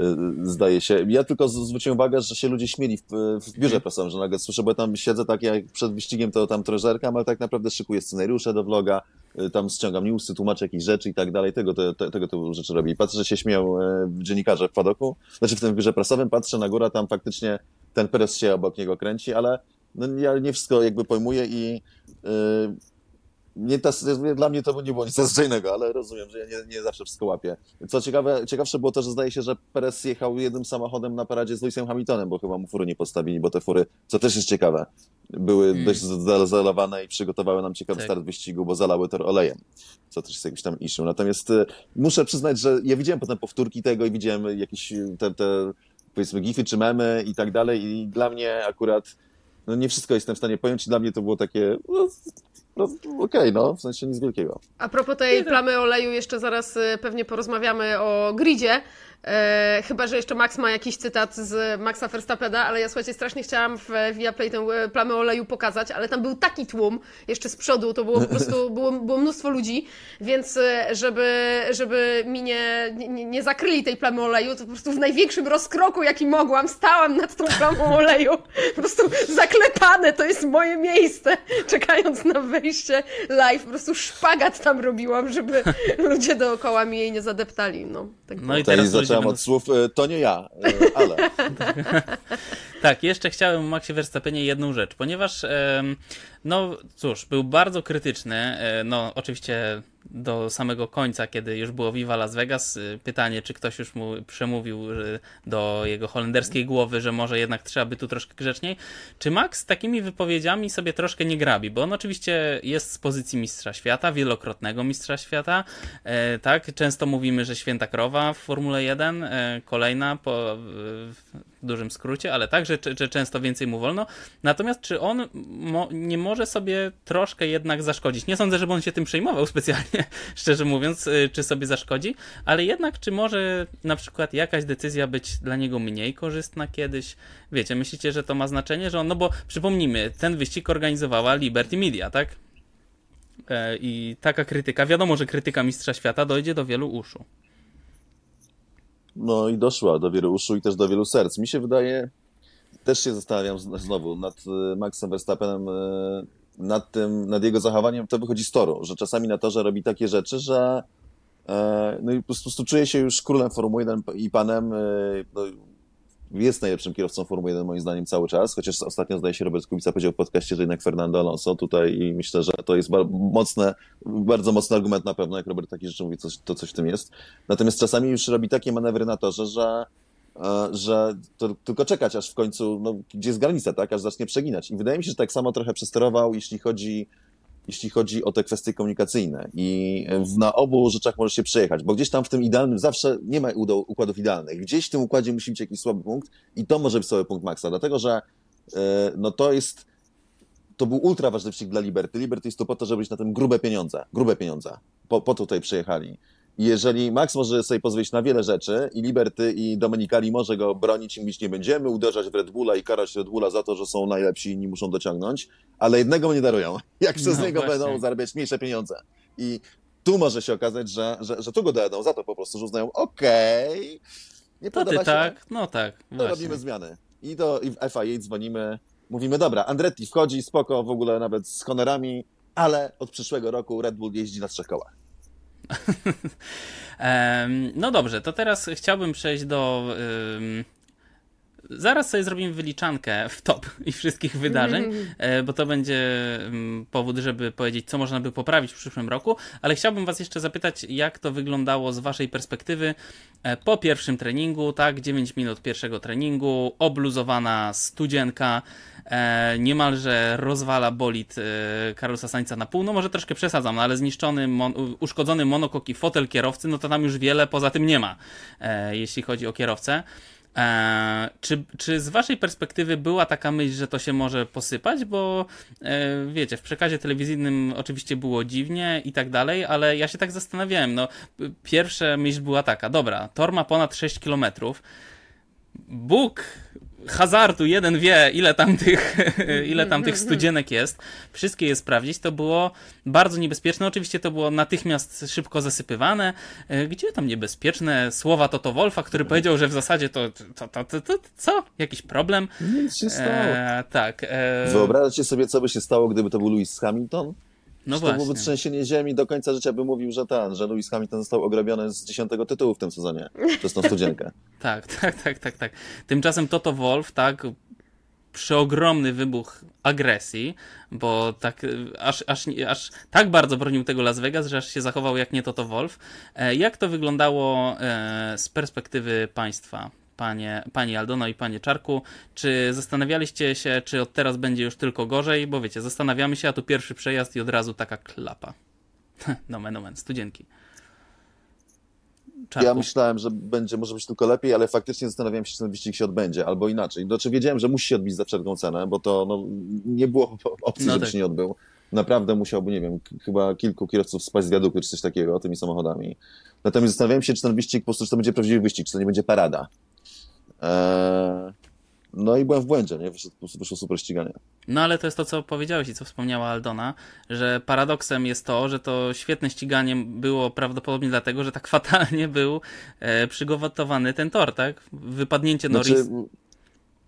Y, zdaje się. Ja tylko zwróciłem uwagę, że się ludzie śmieli w, w biurze mhm. prasowym, że nagle słyszę, bo ja tam siedzę tak jak przed wyścigiem, to tam troszeczkę, ale tak naprawdę szykuję scenariusze do vloga, y, tam ściągam newsy, tłumaczę jakieś rzeczy i tak dalej, tego, to, tego typu rzeczy robię. I patrzę, że się śmieją e, dziennikarze w padoku, znaczy w tym biurze prasowym, patrzę na górę, tam faktycznie ten Perez się obok niego kręci, ale no, ja nie wszystko jakby pojmuję i nie ta, dla mnie to nie było nic nadzwyczajnego, ale rozumiem, że ja nie, nie zawsze wszystko łapię. Co ciekawe, ciekawsze było to, że zdaje się, że Perez jechał jednym samochodem na paradzie z Lewisem Hamiltonem, bo chyba mu fury nie postawili, bo te fury, co też jest ciekawe, były hmm. dość zalowane i przygotowały nam ciekawy tak. start wyścigu, bo zalały tor olejem, co też jest jakiś tam issue. Natomiast y, muszę przyznać, że ja widziałem potem powtórki tego i widziałem jakieś te, te powiedzmy gify czy memy i tak dalej i dla mnie akurat no nie wszystko jestem w stanie pojąć i dla mnie to było takie no, no okej, okay, no, w sensie nic wielkiego. A propos tej plamy oleju, jeszcze zaraz y, pewnie porozmawiamy o gridzie, E, chyba, że jeszcze Max ma jakiś cytat z Maxa Verstappena, ale ja słuchajcie, strasznie chciałam w Viaplay tę e, plamę oleju pokazać, ale tam był taki tłum, jeszcze z przodu, to było po prostu, było, było mnóstwo ludzi, więc e, żeby, żeby mi nie, nie, nie zakryli tej plamy oleju, to po prostu w największym rozkroku, jaki mogłam, stałam nad tą plamą oleju, po prostu zaklepane, to jest moje miejsce, czekając na wejście live, po prostu szpagat tam robiłam, żeby ludzie dookoła mi jej nie zadeptali, no. Tak no i teraz od słów, e, to nie ja, e, ale. tak, jeszcze chciałem Maxie Verstappenie jedną rzecz, ponieważ no cóż, był bardzo krytyczny, e, no oczywiście do samego końca, kiedy już było Viva Las Vegas, y, pytanie, czy ktoś już mu przemówił do jego holenderskiej głowy, że może jednak trzeba by tu troszkę grzeczniej. Czy Max takimi wypowiedziami sobie troszkę nie grabi? Bo on oczywiście jest z pozycji mistrza świata, wielokrotnego mistrza świata, e, tak? Często mówimy, że święta krowa w Formule 1, e, kolejna po, w dużym skrócie, ale tak, że, że często więcej mu wolno. Natomiast czy on mo nie może sobie troszkę jednak zaszkodzić? Nie sądzę, żeby on się tym przejmował specjalnie, szczerze mówiąc, y, czy sobie zaszkodzi, ale jednak czy może na przykład jakaś decyzja być dla niego mniej korzystna kiedyś? Wiecie, myślicie, że to ma znaczenie, że on, no bo przypomnijmy, ten wyścig organizowała Liberty Media, tak? E, I taka krytyka, wiadomo, że krytyka Mistrza Świata dojdzie do wielu uszu. No i doszła do wielu uszu i też do wielu serc. Mi się wydaje, też się zastanawiam znowu nad e, Maxem Verstappenem, e, nad tym, nad jego zachowaniem, to wychodzi z toru, że czasami na torze robi takie rzeczy, że e, no i po prostu czuje się już królem Formuły 1 i panem, no, jest najlepszym kierowcą Formuły 1 moim zdaniem cały czas, chociaż ostatnio zdaje się Robert Kubica powiedział w podcaście, że jednak Fernando Alonso tutaj i myślę, że to jest mocne, bardzo mocny argument na pewno, jak Robert takie rzeczy mówi, coś, to coś w tym jest. Natomiast czasami już robi takie manewry na torze, że e, że to tylko czekać, aż w końcu, no, gdzie jest granica, tak, aż zacznie przeginać. I wydaje mi się, że tak samo trochę przesterował, jeśli chodzi jeśli chodzi o te kwestie komunikacyjne. I na obu rzeczach może się przejechać, bo gdzieś tam w tym idealnym zawsze nie ma układów idealnych. Gdzieś w tym układzie musi być jakiś słaby punkt i to może być słaby punkt Maxa, dlatego że e, no to jest to był ultra ważny wyścig dla Liberty. Liberty jest to po to, żeby być na tym grube pieniądze, grube pieniądze. Po, po to tutaj przyjechali. Jeżeli Max może sobie pozwolić na wiele rzeczy i Liberty i Domenicali może go bronić i mówić nie będziemy, uderzać w Red Bulla i karać Red Bulla za to, że są najlepsi i inni muszą dociągnąć, ale jednego mu nie darują, jak przez no niego właśnie. będą zarabiać mniejsze pieniądze. I tu może się okazać, że, że, że tu go dojadą za to po prostu, że uznają, okej, okay, nie to ty się, tak, no tak, to właśnie. robimy zmiany. I do FIA dzwonimy, mówimy, dobra, Andretti wchodzi, spoko, w ogóle nawet z honorami, ale od przyszłego roku Red Bull jeździ na trzech kołach. no dobrze, to teraz chciałbym przejść do. Zaraz sobie zrobimy wyliczankę w top i wszystkich wydarzeń, e, bo to będzie powód, żeby powiedzieć, co można by poprawić w przyszłym roku, ale chciałbym Was jeszcze zapytać, jak to wyglądało z Waszej perspektywy e, po pierwszym treningu, tak, 9 minut pierwszego treningu, obluzowana studzienka, e, niemalże rozwala bolid Carlosa Sainza na pół. No może troszkę przesadzam, no, ale zniszczony, mon, uszkodzony monokok i fotel kierowcy, no to tam już wiele poza tym nie ma, jeśli chodzi o kierowcę. E, czy, czy z waszej perspektywy była taka myśl, że to się może posypać? Bo e, wiecie, w przekazie telewizyjnym oczywiście było dziwnie i tak dalej, ale ja się tak zastanawiałem. No, pierwsza myśl była taka, dobra, tor ma ponad 6 kilometrów. Bóg hazardu jeden wie, ile tam tych, ile tam tych studzienek jest, wszystkie je sprawdzić, to było bardzo niebezpieczne. Oczywiście to było natychmiast szybko zasypywane. E, gdzie tam niebezpieczne słowa Toto Wolfa, który powiedział, że w zasadzie to, to, to, to, to co? Jakiś problem? Nic się stało. E, tak. E... Wyobraźcie sobie, co by się stało, gdyby to był Lewis Hamilton? No to byłoby trzęsienie ziemi, do końca życia by mówił, że ten, że Lewis Hamilton został ograbiony z dziesiątego tytułu w tym sezonie przez tą studzienkę. tak, tak, tak, tak, tak. Tymczasem Toto Wolf, tak, przeogromny wybuch agresji, bo tak aż, aż, aż tak bardzo bronił tego Las Vegas, że aż się zachował jak nie Toto Wolf. E, jak to wyglądało e, z perspektywy państwa? Panie, pani Aldono i panie Czarku. Czy zastanawialiście się, czy od teraz będzie już tylko gorzej? Bo wiecie, zastanawiamy się, a tu pierwszy przejazd i od razu taka klapa. nomen, nomen, studzienki. Czarku. Ja myślałem, że będzie może być tylko lepiej, ale faktycznie zastanawiałem się, czy ten wyścig się odbędzie, albo inaczej. Znaczy wiedziałem, że musi się odbić za wszelką cenę, bo to no, nie było opcji, no żeby tak. się nie odbył. Naprawdę musiałby, nie wiem, chyba kilku kierowców spaść z wiaduktu, czy coś takiego, tymi samochodami. Natomiast zastanawiałem się, czy ten wyścig po prostu, czy to będzie prawdziwy wyścig, czy to nie będzie parada. Eee, no i byłem w błędzie, nie? Wyszło, wyszło super ściganie. No ale to jest to, co powiedziałeś i co wspomniała Aldona, że paradoksem jest to, że to świetne ściganie było prawdopodobnie dlatego, że tak fatalnie był e, przygotowany ten tor, tak? Wypadnięcie znaczy,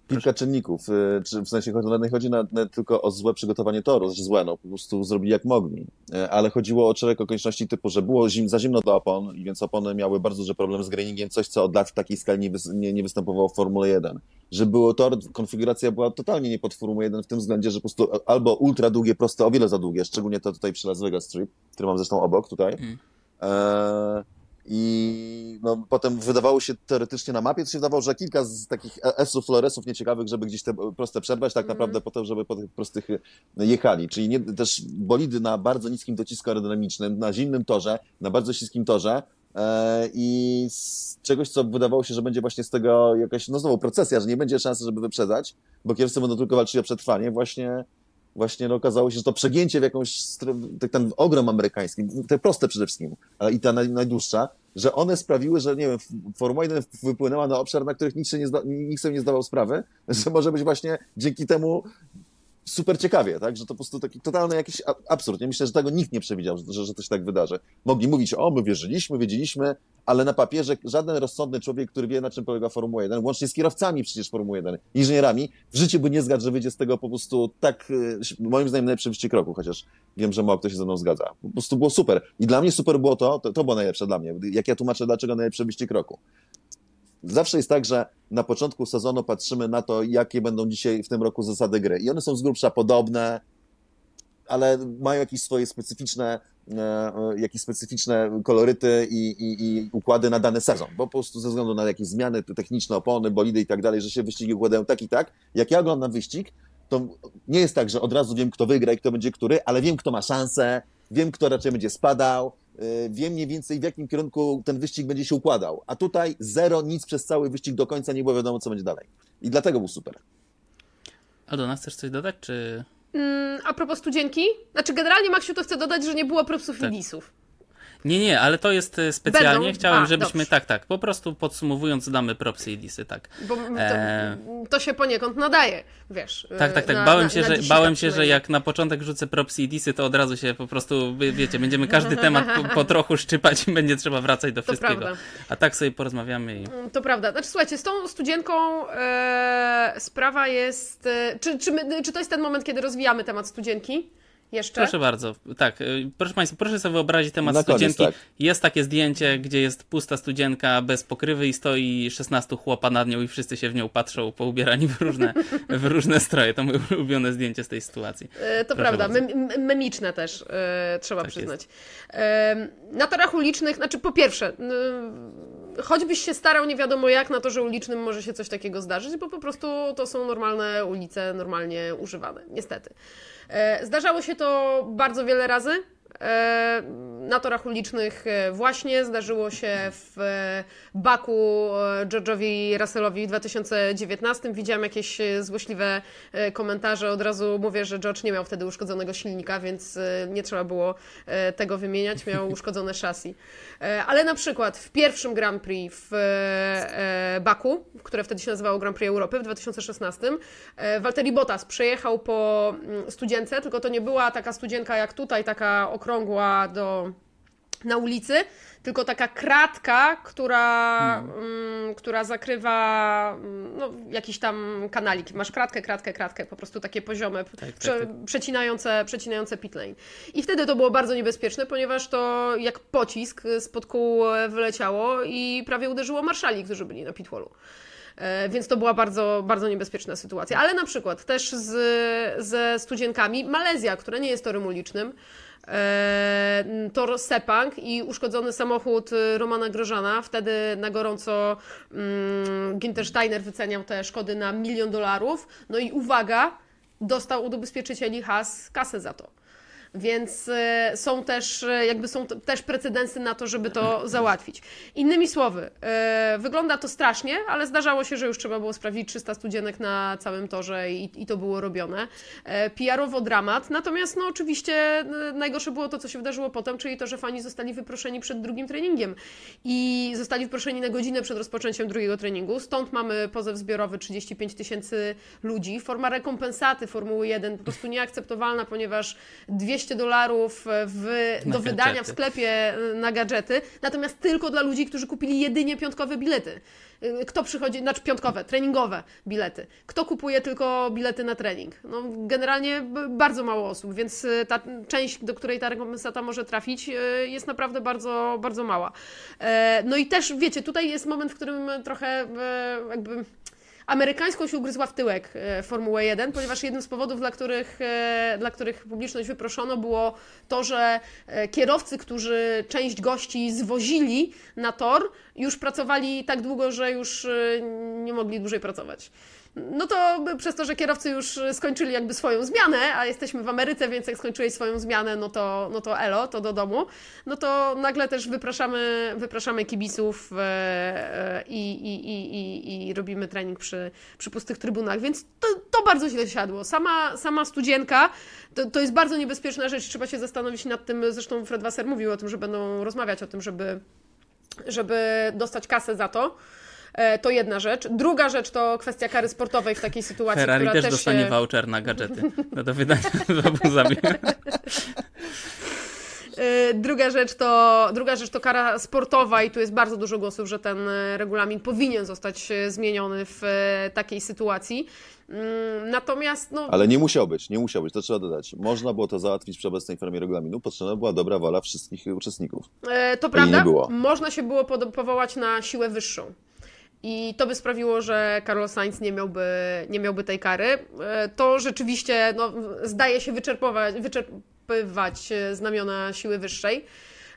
Kilka czynników. Y, czy w sensie nie chodzi na, na, tylko o złe przygotowanie toru, że złe, no po prostu zrobili jak mogli. Y, ale chodziło o szereg okoliczności typu, że było zim, za zimno do opon, i więc opony miały bardzo duży problem z grainingiem, coś co od lat w takiej skali nie, wy, nie, nie występowało w Formule 1. Że było tor, konfiguracja była totalnie nie pod Formułę 1 w tym względzie, że po prostu albo ultra długie, proste, o wiele za długie, szczególnie to tutaj przy Las Vegas Strip, który mam zresztą obok tutaj. Mm. E i no, potem wydawało się teoretycznie na mapie, to się wydawało, że kilka z takich S-ów, Floresów nieciekawych, żeby gdzieś te proste przebrać, tak mm. naprawdę po to, żeby po tych prostych jechali. Czyli nie, też bolidy na bardzo niskim docisku aerodynamicznym, na zimnym torze, na bardzo śliskim torze, e, i z czegoś, co wydawało się, że będzie właśnie z tego jakaś, no znowu procesja, że nie będzie szansy, żeby wyprzedzać, bo kierowcy będą tylko walczyli o przetrwanie, właśnie właśnie no, okazało się, że to przegięcie w jakąś, ten ogrom amerykański, te proste przede wszystkim, ale i ta najdłuższa, że one sprawiły, że nie wiem, Formuła 1 wypłynęła na obszar, na których nikt, się nie nikt sobie nie zdawał sprawy, że może być właśnie dzięki temu super ciekawie, tak? Że to po prostu taki totalny jakiś absurd. Ja myślę, że tego nikt nie przewidział, że, że to się tak wydarzy. Mogli mówić, o, my wierzyliśmy, wiedzieliśmy, ale na papierze żaden rozsądny człowiek, który wie, na czym polega Formuła 1, łącznie z kierowcami przecież Formuły 1, inżynierami, w życiu by nie zgadł, że wyjdzie z tego po prostu tak, y, moim zdaniem, najlepszy wyścig roku, chociaż wiem, że mało kto się ze mną zgadza. Po prostu było super. I dla mnie super było to, to, to było najlepsze dla mnie. Jak ja tłumaczę, dlaczego najlepszy wyścig roku. Zawsze jest tak, że na początku sezonu patrzymy na to, jakie będą dzisiaj w tym roku zasady gry. I one są z grubsza podobne, ale mają jakieś swoje specyficzne, e, e, jakieś specyficzne koloryty i, i, i, układy na dany sezon, bo po prostu ze względu na jakieś zmiany techniczne, opony, bolidy i tak dalej, że się wyścigi układają tak i tak. Jak ja oglądam wyścig, to nie jest tak, że od razu wiem, kto wygra i kto będzie który, ale wiem, kto ma szansę, wiem, kto raczej będzie spadał, wiem mniej więcej w jakim kierunku ten wyścig będzie się układał. A tutaj zero, nic przez cały wyścig do końca nie było wiadomo, co będzie dalej. I dlatego był super. A do nas chcesz coś dodać, czy... Mm, a propos studzienki? Znaczy generalnie, Maksiu, to chcę dodać, że nie było propsów tak. i disów. Nie, nie, ale to jest e, specjalnie. Będą? Chciałem, A, żebyśmy dobrze. tak, tak, po prostu podsumowując damy propsy i disy, tak. Bo to, e... to się poniekąd nadaje, wiesz. Tak, tak, tak. Na, bałem się, na, że, bałem się że jak na początek rzucę propsy i disy, to od razu się po prostu, wiecie, będziemy każdy temat po, po trochu szczypać i będzie trzeba wracać do wszystkiego. Prawda. A tak sobie porozmawiamy i... To prawda. Znaczy, słuchajcie, z tą studzienką e, sprawa jest... E, czy, czy, my, czy to jest ten moment, kiedy rozwijamy temat studzienki? Jeszcze? Proszę bardzo. Tak, y, proszę Państwa, proszę sobie wyobrazić temat Na studzienki. Koniec, tak. Jest takie zdjęcie, gdzie jest pusta studzienka bez pokrywy i stoi 16 chłopa nad nią i wszyscy się w nią patrzą, poubierani w różne, w różne stroje. To moje ulubione zdjęcie z tej sytuacji. E, to proszę prawda, mem memiczne też, e, trzeba tak przyznać. E, na torach ulicznych, znaczy po pierwsze, choćbyś się starał nie wiadomo jak na torze ulicznym może się coś takiego zdarzyć, bo po prostu to są normalne ulice, normalnie używane, niestety. E, zdarzało się to bardzo wiele razy. E, na torach ulicznych e, właśnie zdarzyło się w Baku George'owi Russellowi w 2019. Widziałam jakieś złośliwe komentarze. Od razu mówię, że George nie miał wtedy uszkodzonego silnika, więc nie trzeba było tego wymieniać. Miał uszkodzone chassis. Ale na przykład w pierwszym Grand Prix w Baku, które wtedy się nazywało Grand Prix Europy w 2016, Valtteri Bottas przejechał po mm, studience, tylko to nie była taka studzienka jak tutaj, taka okrągła do, na ulicy, tylko taka kratka, która, hmm. mm, która zakrywa mm, no, jakiś tam kanalik. Masz kratkę, kratkę, kratkę, po prostu takie poziome, tak, tak prze, tak. Przecinające, przecinające pitlane. I wtedy to było bardzo niebezpieczne, ponieważ to jak pocisk spod kół wyleciało i prawie uderzyło marszali, którzy byli na pitwallu. E, więc to była bardzo, bardzo niebezpieczna sytuacja. Ale na przykład też z, ze studzienkami Malezja, która nie jest torem ulicznym, e, tor Sepang i uszkodzony samochód Romana Grożana. Wtedy na gorąco mm, Ginter Steiner wyceniał te szkody na milion dolarów. No i uwaga, dostał od ubezpieczycieli Has kasę za to. Więc e, są też, e, jakby są też precedensy na to, żeby to załatwić. Innymi słowy, e, wygląda to strasznie, ale zdarzało się, że już trzeba było sprawdzić 300 studzienek na całym torze i, i to było robione. PR-owo dramat, natomiast no oczywiście najgorsze było to, co się wydarzyło potem, czyli to, że fani zostali wyproszeni przed drugim treningiem i zostali wyproszeni na godzinę przed rozpoczęciem drugiego treningu. Stąd mamy pozew zbiorowy 35 tysięcy ludzi. Forma rekompensaty Formuły 1 po prostu nieakceptowalna, ponieważ 200 200 dolarów w, do wydania w sklepie y, na gadżety, natomiast tylko dla ludzi, którzy kupili jedynie piątkowe bilety. Y, kto przychodzi, znaczy piątkowe, treningowe bilety. Kto kupuje tylko bilety na trening? No, generalnie bardzo mało osób, więc ta część, do której ta rekompensata może trafić, jest naprawdę bardzo, bardzo mała. E, no i też, wiecie, tutaj jest moment, w którym trochę jakby amerykańską się ugryzła w tyłek e, Formułę 1, ponieważ jednym z powodów, dla których, e, dla których publiczność wyproszono, było to, że e, kierowcy, którzy część gości zwozili na tor, już pracowali tak długo, że już nie mogli dłużej pracować no to przez to, że kierowcy już skończyli jakby swoją zmianę, a jesteśmy w Ameryce, więc jak skończyłeś swoją zmianę, no to, no to elo, to do domu, no to nagle też wypraszamy, wypraszamy kibiców e, e, i, i, i, i, robimy trening przy, przy pustych trybunach, więc to, to bardzo źle siadło. Sama, sama studzienka to, to jest bardzo niebezpieczna rzecz, trzeba się zastanowić nad tym, zresztą Fred Wasser mówił o tym, że będą rozmawiać o tym, żeby, żeby dostać kasę za to, to jedna rzecz. Druga rzecz to kwestia kary sportowej w takiej sytuacji, Ferrari która też, też dostanie się... voucher na gadżety no do wydania w Abu Zabi. E, druga rzecz, to, druga rzecz to kara sportowa i tu jest bardzo dużo głosów, że ten e, regulamin powinien zostać zmieniony w takiej sytuacji. Mm, natomiast, no... Ale nie musiał być, nie musiał być, to trzeba dodać. Można było to załatwić przy obecnej formie regulaminu, potrzebna była dobra wola wszystkich uczestników. E, to prawda, można się było powołać na siłę wyższą. I to by sprawiło, że Carlos Sainz nie miałby, nie miałby tej kary. E, to rzeczywiście no, zdaje się wyczerpywać, wyczerpywać e, znamiona siły wyższej.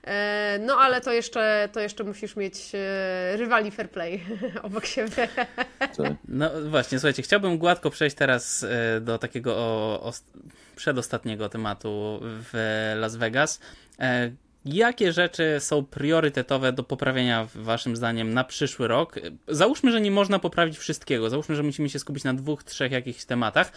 E, no ale to jeszcze, to jeszcze musisz mieć rywali fair play obok siebie. No właśnie, słuchajcie, chciałbym gładko przejść teraz do takiego o, o przedostatniego tematu w Las Vegas Jakie rzeczy są priorytetowe do poprawienia, waszym zdaniem, na przyszły rok? Załóżmy, że nie można poprawić wszystkiego. Załóżmy, że musimy się skupić na dwóch, trzech jakichś tematach,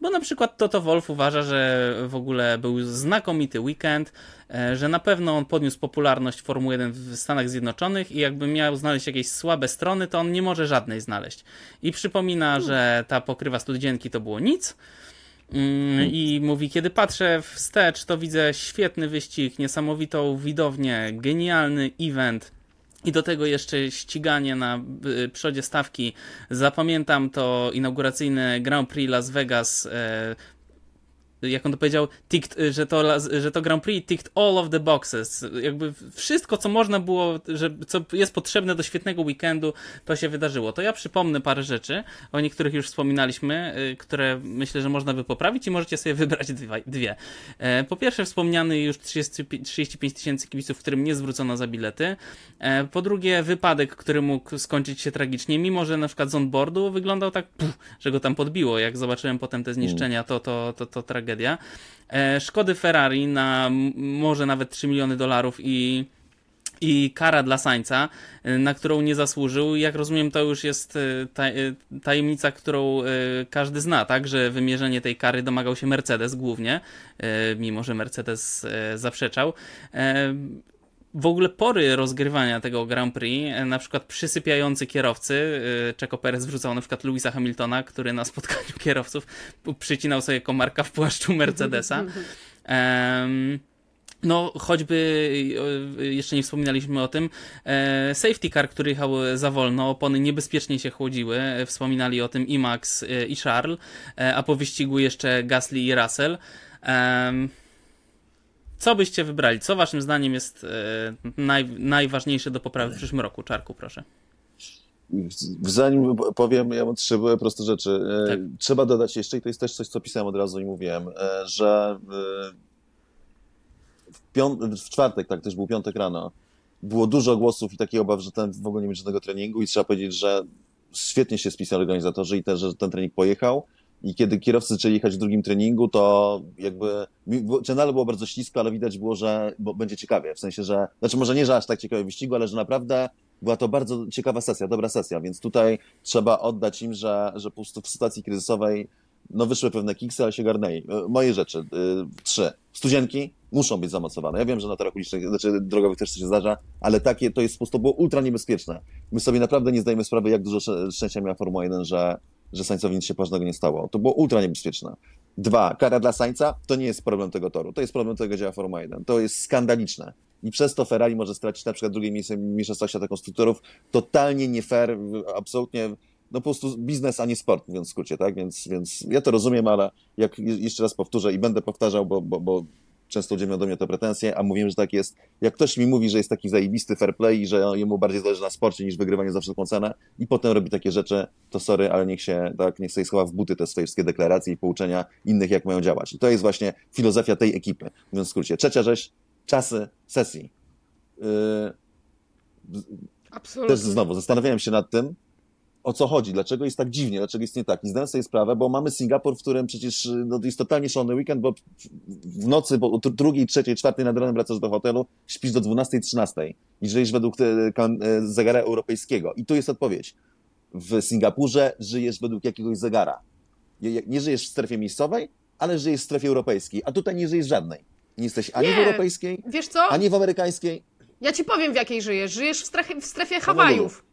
bo na przykład Toto Wolf uważa, że w ogóle był znakomity weekend, e, że na pewno on podniósł popularność Formuły 1 w Stanach Zjednoczonych i jakby miał znaleźć jakieś słabe strony, to on nie może żadnej znaleźć. I przypomina, że ta pokrywa studzienki to było nic, I mówi, kiedy patrzę wstecz, to widzę świetny wyścig, niesamowitą widownię, genialny event. I do tego jeszcze ściganie na y, przodzie stawki. Zapamiętam to inauguracyjne Grand Prix Las Vegas e, jak on to powiedział, ticked, że, to, że to Grand Prix ticked all of the boxes. Jakby wszystko, co można było, że, co jest potrzebne do świetnego weekendu, to się wydarzyło. To ja przypomnę parę rzeczy, o niektórych już wspominaliśmy, y, które myślę, że można by poprawić i możecie sobie wybrać dwie. E, po pierwsze, wspomniany już 30, 35 tysięcy kibiców, którym nie zwrócono za bilety. E, po drugie, wypadek, który mógł skończyć się tragicznie, mimo że na przykład z onboardu wyglądał tak, że go tam podbiło. Jak zobaczyłem potem te zniszczenia, to, to, to, to tragedia tragedia. E, szkody Ferrari na może nawet 3 miliony dolarów i i kara dla Sańca, e, na którą nie zasłużył. Jak rozumiem, to już jest e, tajemnica, którą każdy zna, tak? Że wymierzenie tej kary domagał się Mercedes głównie, mimo że Mercedes zaprzeczał w ogóle pory rozgrywania tego Grand Prix, e, na przykład przysypiający kierowcy, e, Checo Perez wrzucał na przykład Louisa Hamiltona, który na spotkaniu kierowców przycinał sobie komarka w płaszczu Mercedesa. Um, no, choćby, e, jeszcze nie wspominaliśmy o tym, safety car, który jechał za wolno, opony niebezpiecznie się chłodziły, wspominali o tym i Max i Charles, a po wyścigu jeszcze Gasly i Russell. Um, co byście wybrali? Co waszym zdaniem jest e, naj, najważniejsze do poprawy w przyszłym roku? Czarku, proszę. Zanim powiem, ja mam trzy proste rzeczy. E, tak. Trzeba dodać jeszcze, i to jest też coś, co pisałem od razu i mówiłem, e, że w, piąt- w czwartek, tak też był piątek rano, było dużo głosów i takich obaw, że ten w ogóle nie będzie żadnego treningu i trzeba powiedzieć, że świetnie się spisali organizatorzy i też, że ten trening pojechał i kiedy kierowcy zaczęli jechać w drugim treningu, to jakby channel było bardzo ślisko, ale widać było, że będzie ciekawie. W sensie, że, znaczy może nie, że aż tak ciekawe wyścigu, ale że naprawdę była to bardzo ciekawa sesja, dobra sesja, więc tutaj trzeba oddać im, że, że po prostu w sytuacji kryzysowej no wyszły pewne kiksy, ale się garnęli. E, moje rzeczy, yy, trzy. Studzienki muszą być zamocowane. Ja wiem, że na torach ulicznych, znaczy drogowych też się zdarza, ale takie to jest po prostu było ultra niebezpieczne. My sobie naprawdę nie zdajemy sprawy, jak dużo szczęścia miała Formuła 1, że że Sańcowi nic się poważnego nie stało. To było ultra niebezpieczne. Dwa, kara dla Sańca to nie jest problem tego toru, to jest problem tego, działa Formuła 1. To jest skandaliczne. I przez to Ferrari może stracić na przykład drugie miejsce Mistrzostwa Świata Konstruktorów. Totalnie nie fair, absolutnie no po prostu biznes, a nie sport, mówiąc w skrócie, tak? Więc, więc ja to rozumiem, ale jak jeszcze raz powtórzę i będę powtarzał, bo, bo, bo często ludzie do mnie te pretensje, a mówiłem, że tak jest. Jak ktoś mi mówi, że jest taki zajebisty fair play i że jemu bardziej zależy na sporcie niż wygrywanie za wszelką cenę i potem robi takie rzeczy, to sorry, ale niech się, tak, niech sobie schowa w buty te swoje wszystkie deklaracje i pouczenia innych, jak mają działać. I to jest właśnie filozofia tej ekipy, mówiąc w skrócie. Trzecia rzecz, czasy sesji. Yy, Absolutnie. Też znowu zastanawiałem się nad tym, o co chodzi, dlaczego jest tak dziwnie, dlaczego jest nie tak. I zdałem sobie sprawę, bo mamy Singapur, w którym przecież no, jest totalnie szalony weekend, bo w nocy, bo drugiej, trzeciej, czwartej nad ranem wracasz do hotelu, śpisz do 12, 13 i żyjesz według e, e, zegara europejskiego. I tu jest odpowiedź. W Singapurze żyjesz według jakiegoś zegara. Nie żyjesz w strefie miejscowej, ale żyjesz w strefie europejskiej, a tutaj nie żyjesz żadnej. Nie jesteś ani nie. w europejskiej, Wiesz co? ani w amerykańskiej. Ja ci powiem, w jakiej żyjesz. Żyjesz w strefie, w strefie Hawajów.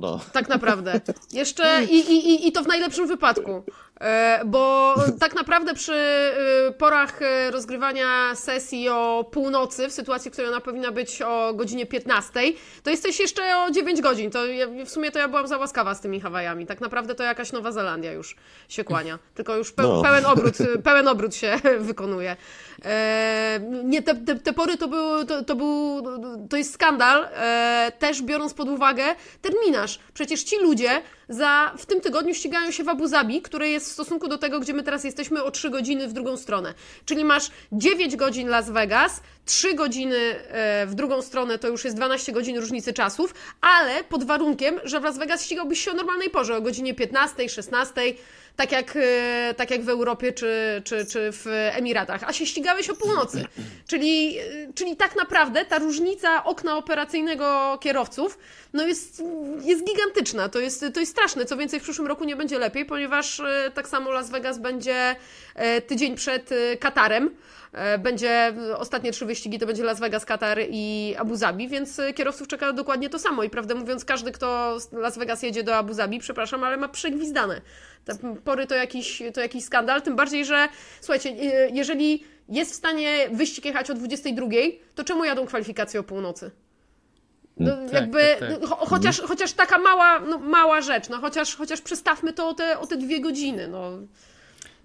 No. Tak naprawdę. Jeszcze i, i, i to w najlepszym wypadku. E, bo tak naprawdę przy e, porach e, rozgrywania sesji o północy, w sytuacji, w której ona powinna być o godzinie 15, to jesteś jeszcze o 9 godzin. To w sumie to ja byłam za łaskawa z tymi Hawajami. Tak naprawdę to jakaś Nowa Zelandia już się kłania. Tylko już pe no. pełen, obrót, pełen obrót się wykonuje. Nie, te, te, te pory to był, to, to, był, to jest skandal, też biorąc pod uwagę terminarz. Przecież ci ludzie za, w tym tygodniu ścigają się w Abu Zabi, które jest w stosunku do tego, gdzie my teraz jesteśmy, o 3 godziny w drugą stronę. Czyli masz 9 godzin Las Vegas, 3 godziny e, w drugą stronę to już jest 12 godzin różnicy czasów, ale pod warunkiem, że w Las Vegas ścigałbyś się o normalnej porze, o godzinie 15, 16. tak jak, e, tak jak w Europie czy, czy, czy w Emiratach, a się ścigałeś o północy. Czyli, czyli tak naprawdę ta różnica okna operacyjnego kierowców no jest, jest gigantyczna, to jest, to jest straszne. Co więcej, w przyszłym roku nie będzie lepiej, ponieważ tak samo Las Vegas będzie tydzień przed Katarem. E, będzie ostatnie trzy wyścigi to będzie Las Vegas, Katar i Abu Zabi, więc kierowców czeka dokładnie to samo i prawdę mówiąc każdy, kto z Las Vegas jedzie do Abu Zabi, przepraszam, ale ma przegwizdane. Te pory to jakiś, to jakiś skandal, tym bardziej, że słuchajcie, e, jeżeli jest w stanie wyścig jechać o 22, to czemu jadą kwalifikacje o północy? No, tak, jakby, tak, tak. No, chociaż, chociaż taka mała, no, mała rzecz, no chociaż, chociaż przestawmy to o te, o te dwie godziny, no.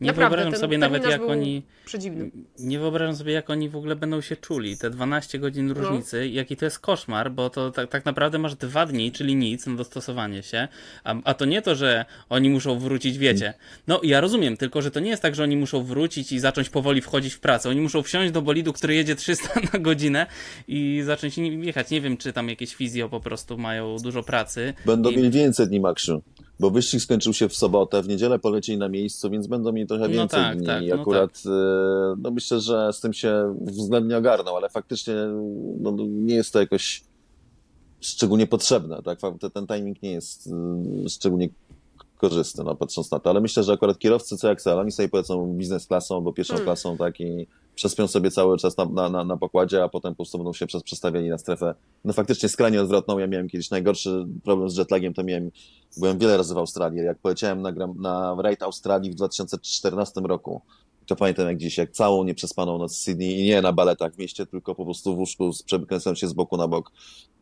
Nie Naprawdę, wyobrażam sobie nawet jak oni. Przedziwny. Nie wyobrażam sobie, jak oni w ogóle będą się czuli. Te 12 godzin no. różnicy, no. jaki to jest koszmar, bo to tak, tak naprawdę masz dwa dni, czyli nic na dostosowanie się. A, a to nie to, że oni muszą wrócić, wiecie. No ja rozumiem, tylko że to nie jest tak, że oni muszą wrócić i zacząć powoli wchodzić w pracę. Oni muszą wsiąść do bolidu, który jedzie 300 na godzinę i zacząć jechać. Nie wiem, czy tam jakieś fizjo po prostu mają dużo pracy. Będą I... mieli więcej dni, Maksiu bo wyścig skończył się w sobotę, w niedzielę polecieli na miejscu, więc będą mieli trochę no więcej no tak, dni. Tak, I akurat no, tak. no, myślę, że z tym się względnie ogarną, ale faktycznie no, nie jest to jakoś szczególnie potrzebne. Tak? Ten timing nie jest y, szczególnie korzystny, no, patrząc na to, ale myślę, że akurat kierowcy CXL, oni sobie polecą biznes klasą albo pierwszą hmm. klasą, tak, i przespią sobie cały czas na, na, na, pokładzie, a potem po prostu będą się przestawiali na strefę, no faktycznie skrajnie odwrotną. Ja miałem kiedyś najgorszy problem z jetlagiem, to miałem, byłem wiele razy w Australii. Jak poleciałem na, na rajd Australii w 2014 roku, to pamiętam jak dziś, jak całą nieprzespaną noc w Sydney i nie na baletach w mieście, tylko po prostu w łóżku, przekręcałem się z boku na bok.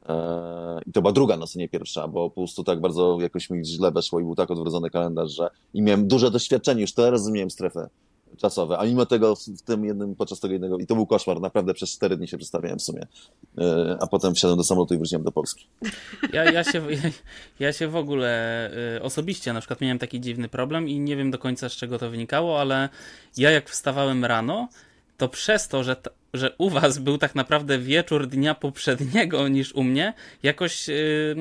Eee, I to była druga noc, nie pierwsza, bo po prostu tak bardzo jakoś mi źle weszło i był tak odwrócony kalendarz, że i miałem duże doświadczenie, już teraz rozumiałem strefę czasowe, a mimo tego w tym jednym, podczas tego jednego, i to był koszmar, naprawdę przez cztery dni się przestawiałem w sumie, e, a potem wsiadłem do samolotu i wróciłem do Polski. Ja, ja, się, ja, ja się w ogóle e, osobiście na przykład miałem taki dziwny problem i nie wiem do końca z czego to wynikało, ale ja jak wstawałem rano, to przez to, że że u was był tak naprawdę wieczór dnia poprzedniego niż u mnie, jakoś yy,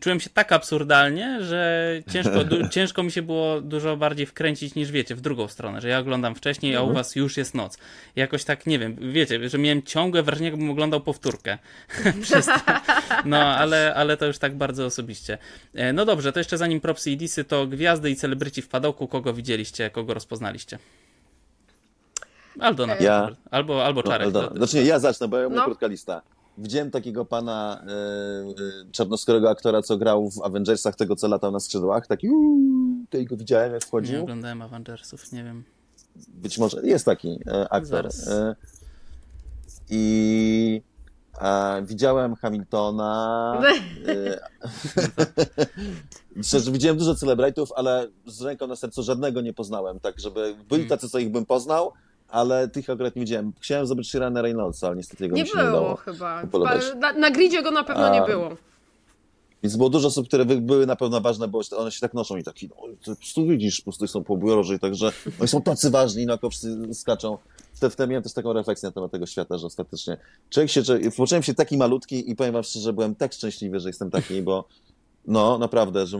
czułem się tak absurdalnie, że ciężko, ciężko mi się było dużo bardziej wkręcić niż wiecie, w drugą stronę, że ja oglądam wcześniej, a u mhm. was już jest noc. Jakoś tak, nie wiem, wiecie, że miałem ciągłe wrażenie, jakbym oglądał powtórkę. No, ale, ale to już tak bardzo osobiście. E, no dobrze, to jeszcze zanim propsy i disy, to gwiazdy i celebryci w padołku, kogo widzieliście, kogo rozpoznaliście? Aldo na ja... Albo, albo no, Czarek. No, Znaczy nie, ja zacznę, bo ja mam no. krótka lista. Widziałem takiego pana e, e, czarnoskórego aktora, co grał w Avengersach, tego co latał na skrzydłach. Taki uuu, go widziałem, jak wchodził. Nie oglądałem Avengersów, nie wiem. Być może jest taki e, aktor. E, I widziałem Hamiltona. Szczerze, widziałem dużo celebritów, ale z ręką na sercu żadnego nie poznałem, tak żeby byli hmm. tacy, co ich bym poznał, ale tych akurat nie widziałem. Chciałem zobaczyć Rana Reynoldsa, ale niestety go nie, było nie udało chyba. Na, na gridzie go na pewno A, nie było. Więc było dużo osób, które były na pewno ważne, bo one się tak noszą i taki, no, prostu widzisz, po prostu są po biurze i także oni są tacy ważni, no, wszyscy skaczą. Wtedy miałem też taką refleksję na temat tego świata, że ostatecznie człowiek się, poczułem się taki malutki i powiem wam szczerze, że byłem tak szczęśliwy, że jestem taki, bo no, naprawdę, że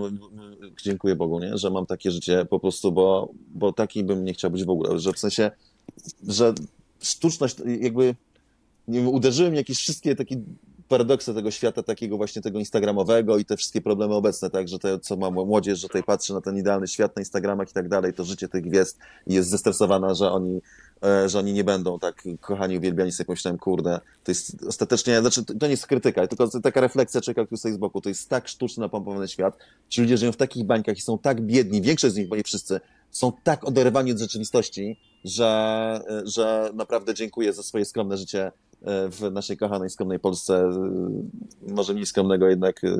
dziękuję Bogu, nie? że mam takie życie po prostu, bo, bo taki bym nie chciał być w ogóle, że w sensie że sztuczność jakby nie wiem, uderzyły mnie jakieś wszystkie takie paradoksy tego świata takiego właśnie tego instagramowego i te wszystkie problemy obecne, tak, że to, co ma młodzież, że tutaj patrzy na ten idealny świat na instagramach i tak dalej, to życie tych gwiazd jest zestresowana, że oni, e, że oni nie będą tak kochani, uwielbiani, sobie pomyślałem, kurde, to jest ostatecznie, znaczy to nie jest krytyka, tylko taka refleksja człowieka, który stoi z boku, to jest tak sztuczny, napompowany świat, ci ludzie żyją w takich bańkach i są tak biedni, większość z nich, bo nie wszyscy, są tak oderwani od rzeczywistości, że, że naprawdę dziękuję za swoje skromne życie e, w naszej kochanej, skromnej Polsce, e, może mniej skromnego jednak e,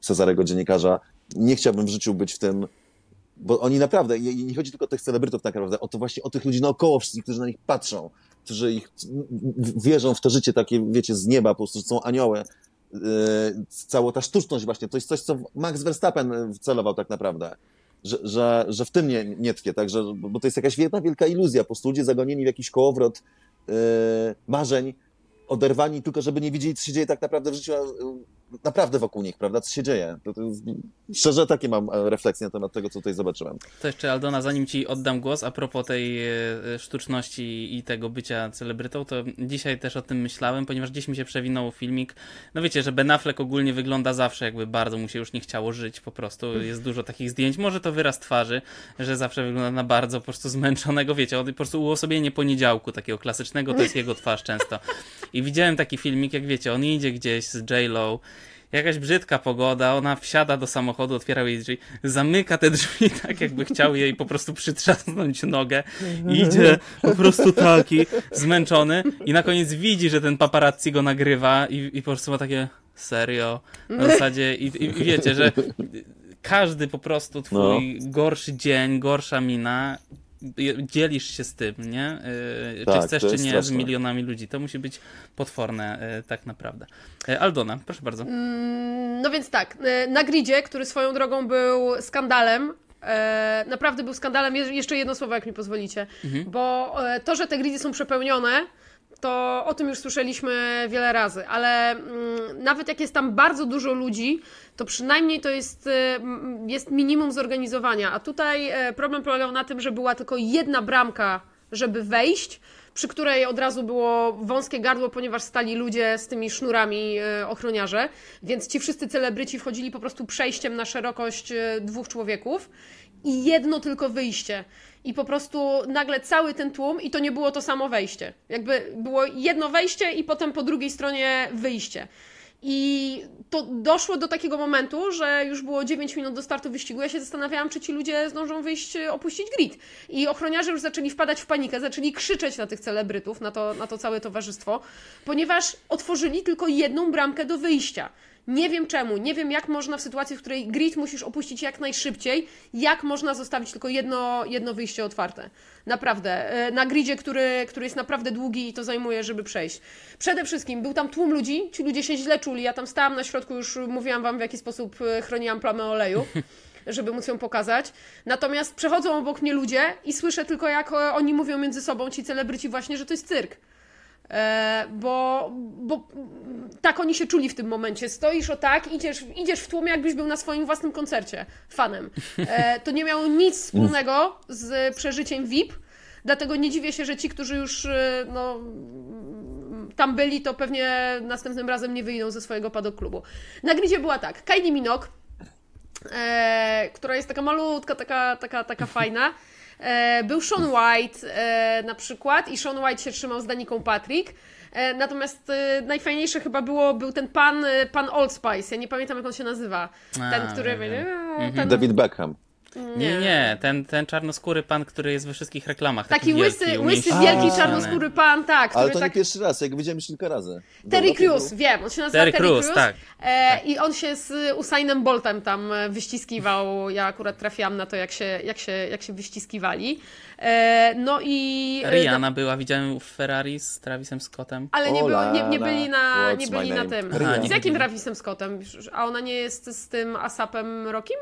Cezarego dziennikarza. Nie chciałbym w życiu być w tym, bo oni naprawdę, nie chodzi tylko o tych celebrytów tak naprawdę, o to właśnie, o tych ludzi naokoło wszystkich, którzy na nich patrzą, którzy ich wierzą w to życie takie, wiecie, z nieba, po prostu, są anioły. Cała ta sztuczność właśnie, to jest coś, co Max Verstappen celował tak naprawdę że, że, że w tym nie, nie tkwie, tak? Że, bo to jest jakaś jedna wielka iluzja, po prostu ludzie zagonieni w jakiś kołowrot yy, marzeń, oderwani tylko, żeby nie widzieli, co się dzieje tak naprawdę w życiu, naprawdę wokół nich, prawda? Co się dzieje? To, to jest, szczerze takie mam e, refleksje na temat tego, co tutaj zobaczyłem. To jeszcze Aldona, zanim ci oddam głos, a propos tej e, sztuczności i tego bycia celebrytą, to dzisiaj też o tym myślałem, ponieważ gdzieś mi się przewinął filmik. No wiecie, że Ben Affleck ogólnie wygląda zawsze jakby bardzo mu się już nie chciało żyć, po prostu jest dużo takich zdjęć, może to wyraz twarzy, że zawsze wygląda na bardzo po prostu zmęczonego, wiecie, on po prostu uosobienie poniedziałku takiego klasycznego, to jest jego twarz często. I widziałem taki filmik, jak wiecie, on idzie gdzieś z J-Lo, jakaś brzydka pogoda, ona wsiada do samochodu, otwiera jej drzwi, zamyka te drzwi tak, jakby chciał jej po prostu przytrzasnąć nogę. Idzie po prostu taki zmęczony i na koniec widzi, że ten paparazzi go nagrywa i, i po prostu ma takie serio na zasadzie i, i, i wiecie, że każdy po prostu twój no. gorszy dzień, gorsza mina dzielisz się z tym, nie? Yy, tak, czy chcesz, czy nie, straszne. z milionami ludzi. To musi być potworne yy, tak naprawdę. Yy, Aldona, proszę bardzo. Mm, no więc tak, na gridzie, który swoją drogą był skandalem, naprawdę był skandalem, jeszcze jedno słowo, jak mi pozwolicie, mhm. bo to, że te gridy są przepełnione, to o tym już słyszeliśmy wiele razy, ale mm, nawet jak jest tam bardzo dużo ludzi, to przynajmniej to jest, y, jest minimum zorganizowania. A tutaj e, problem polegał na tym, że była tylko jedna bramka, żeby wejść, przy której od razu było wąskie gardło, ponieważ stali ludzie z tymi sznurami e, ochroniarze, więc ci wszyscy celebryci wchodzili po prostu przejściem na szerokość e, dwóch człowieków i jedno tylko wyjście i po prostu nagle cały ten tłum i to nie było to samo wejście. Jakby było jedno wejście i potem po drugiej stronie wyjście. I to doszło do takiego momentu, że już było 9 minut do startu wyścigu. Ja się zastanawiałam, czy ci ludzie zdążą wyjść, opuścić grid. I ochroniarze już zaczęli wpadać w panikę, zaczęli krzyczeć na tych celebrytów, na to, na to całe towarzystwo, ponieważ otworzyli tylko jedną bramkę do wyjścia. Nie wiem czemu, nie wiem jak można w sytuacji, w której grid musisz opuścić jak najszybciej, jak można zostawić tylko jedno, jedno wyjście otwarte. Naprawdę. E, na gridzie, który, który jest naprawdę długi i to zajmuje, żeby przejść. Przede wszystkim był tam tłum ludzi, ci ludzie się źle czuli. Ja tam stałam na środku, już mówiłam Wam w jaki sposób e, chroniłam plamę oleju. żeby móc ją pokazać. Natomiast przechodzą obok mnie ludzie i słyszę tylko, jak oni mówią między sobą, ci celebryci właśnie, że to jest cyrk. E, bo, bo tak oni się czuli w tym momencie. Stoisz o tak, idziesz, idziesz w tłumie, jakbyś był na swoim własnym koncercie, fanem. E, to nie miało nic wspólnego z przeżyciem VIP, dlatego nie dziwię się, że ci, którzy już e, no, tam byli, to pewnie następnym razem nie wyjdą ze swojego padoklubu. Na gridzie była tak, Kylie Minogue, e, która jest taka malutka, taka, taka, taka fajna. E, był Sean White e, na przykład i Sean White się trzymał z Daniką Patrick. E, natomiast najfajniejsze chyba było, był ten pan, pan Old Spice. Ja nie pamiętam, jak on się nazywa. Ten, A, który. Ten... David Beckham. Nie, nie, ten, ten czarnoskóry pan, który jest we wszystkich reklamach. Taki, taki łysy, wielki, łysy, wielki czarnoskóry pan, tak. Ale to tak... nie pierwszy raz, jak widziałem już kilka razy. Terry Crews, wiem, on się nazywa Terry, Terry Crews, tak. E, I on się z Usainem Boltem tam wyściskiwał. Ja akurat trafiłam na to, jak się, jak się, jak się wyściskiwali. E, no i... Rihanna no... była, widziałem w Ferrari z Travisem Scottem. Ale nie, było, nie, nie byli na, nie byli na tym. Aha, z jakim Travisem Scottem? A ona nie jest z tym Asapem Rokim?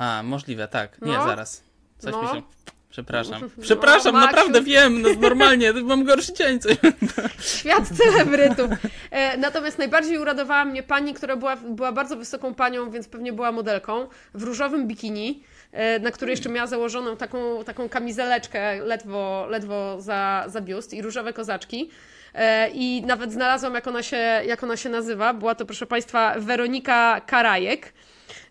A, możliwe, tak. Nie, no. zaraz. Coś no. mi się... Przepraszam. Przepraszam, no, naprawdę wiem, no, normalnie, mam gorszy dzień. Coś. Świat celebrytów. E, natomiast najbardziej uradowała mnie pani, która była, była bardzo wysoką panią, więc pewnie była modelką, w różowym bikini, e, na której jeszcze miała założoną taką, taką kamizeleczkę ledwo, ledwo za, za biust i różowe kozaczki. E, I nawet znalazłam, jak ona, się, jak ona się nazywa. Była to, proszę Państwa, Weronika Karajek.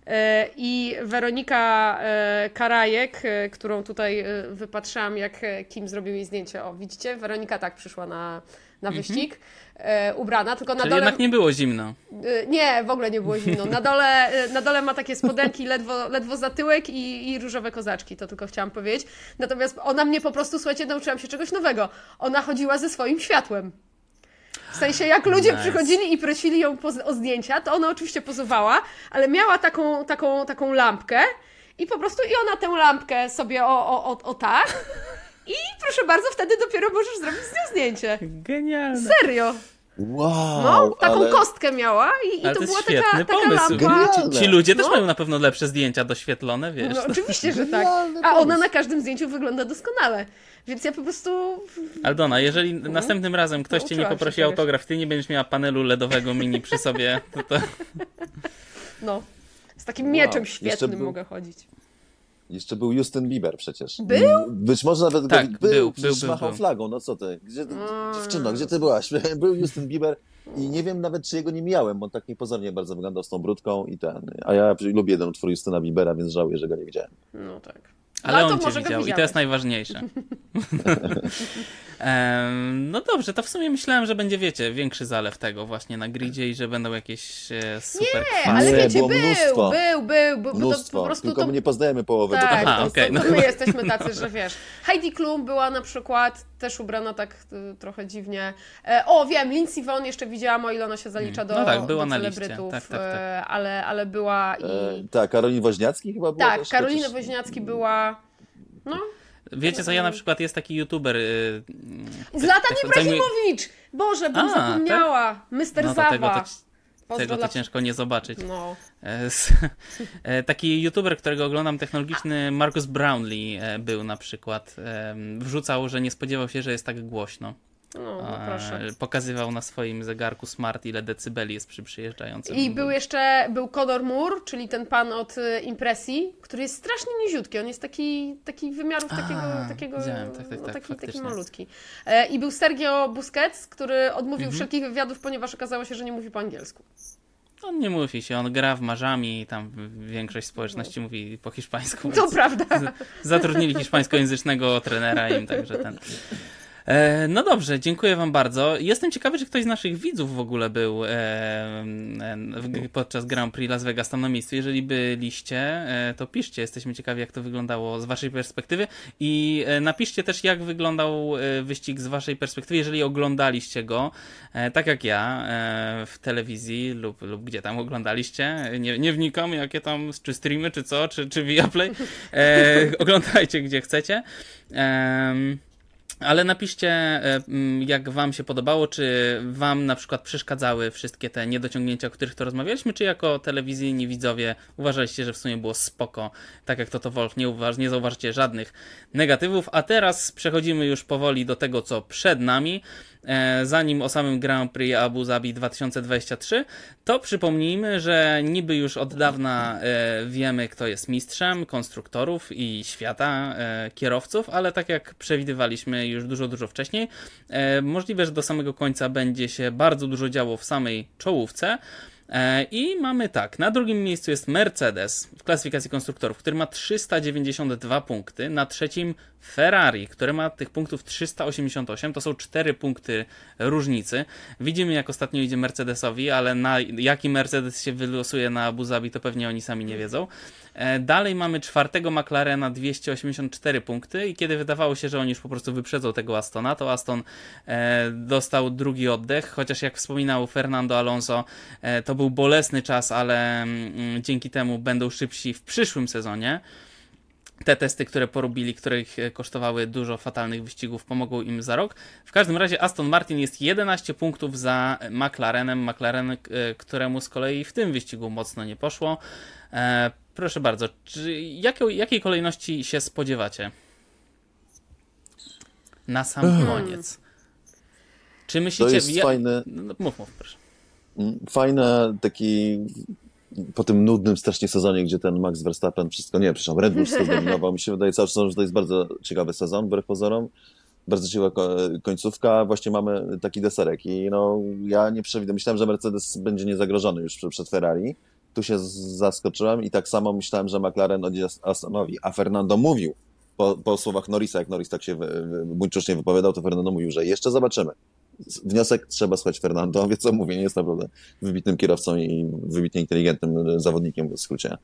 E, I Weronika e, Karajek, e, którą tutaj wypatrzyłam, jak Kim zrobił jej zdjęcie. O, widzicie? Weronika tak przyszła na, na mhm. wyścig. ubrana, tylko na Czyli dole... jednak nie było zimno. Nie, w ogóle nie było zimno. Na dole, na dole ma takie spodenki ledwo, ledwo za tyłek i, i różowe kozaczki, to tylko chciałam powiedzieć. Natomiast ona mnie po prostu, słuchajcie, nauczyłam się czegoś nowego. Ona chodziła ze swoim światłem. W sensie, jak ludzie nice. przychodzili i prosili ją o zdjęcia, to ona oczywiście pozowała, ale miała taką, taką, taką lampkę i po prostu i ona tę lampkę sobie o, o, o, o tak i proszę bardzo, wtedy dopiero możesz zrobić z nią zdjęcie. Genialne. Serio. Wow, no, taką ale... kostkę miała i, i to, to była taka, taka lampa. Ci, ci, ludzie też no. mają na pewno lepsze zdjęcia doświetlone, wiesz. No, oczywiście, że tak. A ona na każdym zdjęciu wygląda doskonale. Więc ja po prostu. Aldona, jeżeli mhm. następnym razem ktoś cię nie poprosi autograf, ty nie będziesz miała panelu LEDowego mini przy sobie, to. to... No. Z takim mieczem świetnym był... mogę chodzić. Jeszcze był Justin Bieber przecież. Był? Być może nawet tak, go, był, był, był, był, machał był. flagą, no co ty? Gdzie, dziewczyno, gdzie ty byłaś? Był Justin Bieber i nie wiem nawet, czy jego nie miałem, bo on tak niepozornie bardzo wyglądał z tą brudką i ten. A ja lubię jeden utwór Justyna Biebera, więc żałuję, że go nie widziałem. No tak. Ale on cię widział i to jest najważniejsze. no dobrze, to w sumie myślałem, że będzie, wiecie, większy zalew tego właśnie na gridzie i że będą jakieś e, super Nie, kwasy. ale wiecie, było był, mnóstwo. był, był, był, Mnóstwo, to po prostu tylko to... my nie poznajemy połowy. Tak, Aha, to, okej, to, no. to my jesteśmy tacy, że wiesz. Heidi Klum była na przykład też ubrana tak y, trochę dziwnie. E, o, wiem, Lindsay Vonn jeszcze widziałam, o ile ona się zalicza do, No tak, była do celebrytów, Tak, tak, tak. e, ale, ale była i... E, tak, Karolina Woźniacki chyba była tak, też, Karolina Woźniacki była... No, Wiecie co, ja na przykład jest taki youtuber... y, Zlatan tak zajmuje- Ibrahimowicz! Boże, bym A, zapomniała! Mr. No Zawa. tego to, tego to ciężko nie zobaczyć. No. E, e, Taki youtuber, którego oglądam, technologiczny Marcus Brownlee e, był na przykład. Wrzucał, że nie spodziewał się, że jest tak głośno. No, no proszę. Pokazywał na swoim zegarku smart, ile decybeli jest przy przyjeżdżającym. I był jeszcze, był Conor Moore, czyli ten pan od y, impresji, który jest strasznie niziutki. On jest taki, taki wymiarów A, takiego, takiego tak, tak, no, tak, taki, taki malutki. E, I był Sergio Busquets, który odmówił Mhm. wszelkich wywiadów, ponieważ okazało się, że nie mówi po angielsku. On nie mówi się, on gra w marzami i tam większość społeczności mówi po hiszpańsku. To prawda. Zatrudnili hiszpańskojęzycznego trenera im, także ten. E, No dobrze, dziękuję Wam bardzo. Jestem ciekawy, czy ktoś z naszych widzów w ogóle był e, e, podczas Grand Prix Las Vegas tam na miejscu. Jeżeli byliście, to piszcie. Jesteśmy ciekawi, jak to wyglądało z Waszej perspektywy. I napiszcie też, jak wyglądał wyścig z Waszej perspektywy, jeżeli oglądaliście go, tak jak ja, w telewizji lub, lub gdzie tam oglądaliście. Nie, nie wnikam, jakie tam, czy streamy, czy co, czy, czy Viaplay. Oglądajcie, gdzie chcecie. Em, ale napiszcie, e, mm, jak Wam się podobało, czy Wam na przykład przeszkadzały wszystkie te niedociągnięcia, o których to rozmawialiśmy, czy jako telewizyjni widzowie uważaliście, że w sumie było spoko, tak jak Toto Wolf, nie, uważ, nie zauważycie żadnych negatywów. A teraz przechodzimy już powoli do tego, co przed nami. E, Zanim o samym Grand Prix Abu Zabi 2023, to przypomnijmy, że niby już od dawna e, wiemy, kto jest mistrzem konstruktorów i świata e, kierowców, ale tak jak przewidywaliśmy już dużo, dużo wcześniej, możliwe, że do samego końca będzie się bardzo dużo działo w samej czołówce. I mamy tak, na drugim miejscu jest Mercedes w klasyfikacji konstruktorów, który ma 392 punkty, na trzecim Ferrari, które ma tych punktów 388, to są 4 punkty różnicy. Widzimy jak ostatnio idzie Mercedesowi, ale na jaki Mercedes się wylosuje na Abu Zabi, to pewnie oni sami nie wiedzą. E, Dalej mamy czwartego McLarena 284 punkty i kiedy wydawało się, że oni już po prostu wyprzedzą tego Astona, to Aston e, dostał drugi oddech, chociaż jak wspominał Fernando Alonso, e, to był bolesny czas, ale mm, dzięki temu będą szybsi w przyszłym sezonie. Te testy, które porobili, które ich e, kosztowały dużo fatalnych wyścigów, pomogą im za rok. W każdym razie Aston Martin jest 11 punktów za McLarenem. McLaren, e, któremu z kolei w tym wyścigu mocno nie poszło. E, proszę bardzo, czy, jakiej, jakiej kolejności się spodziewacie? Na sam koniec. Czy myślicie... To jest ja- fajne, No, mów, mów, proszę. fajne taki po tym nudnym strasznie sezonie, gdzie ten Max Verstappen wszystko, nie, przepraszam, Red Bull wszystko zdominował. Mi się wydaje cały czas, że to jest bardzo ciekawy sezon, wbrew pozorom. Bardzo ciekawa ko- końcówka. Właśnie mamy taki deserek i no, ja nie przewidzę. Myślałem, że Mercedes będzie niezagrożony już przed, Ferrari. Tu się zaskoczyłem i tak samo myślałem, że McLaren odjedzie Astonowi, a Fernando mówił po, po słowach Norrisa, jak Norris tak się buńczucznie wypowiadał, to Fernando mówił, że jeszcze zobaczymy. Wniosek trzeba słuchać Fernando, wie co mówię, nie jest naprawdę wybitnym kierowcą i wybitnie inteligentnym zawodnikiem w skrócie.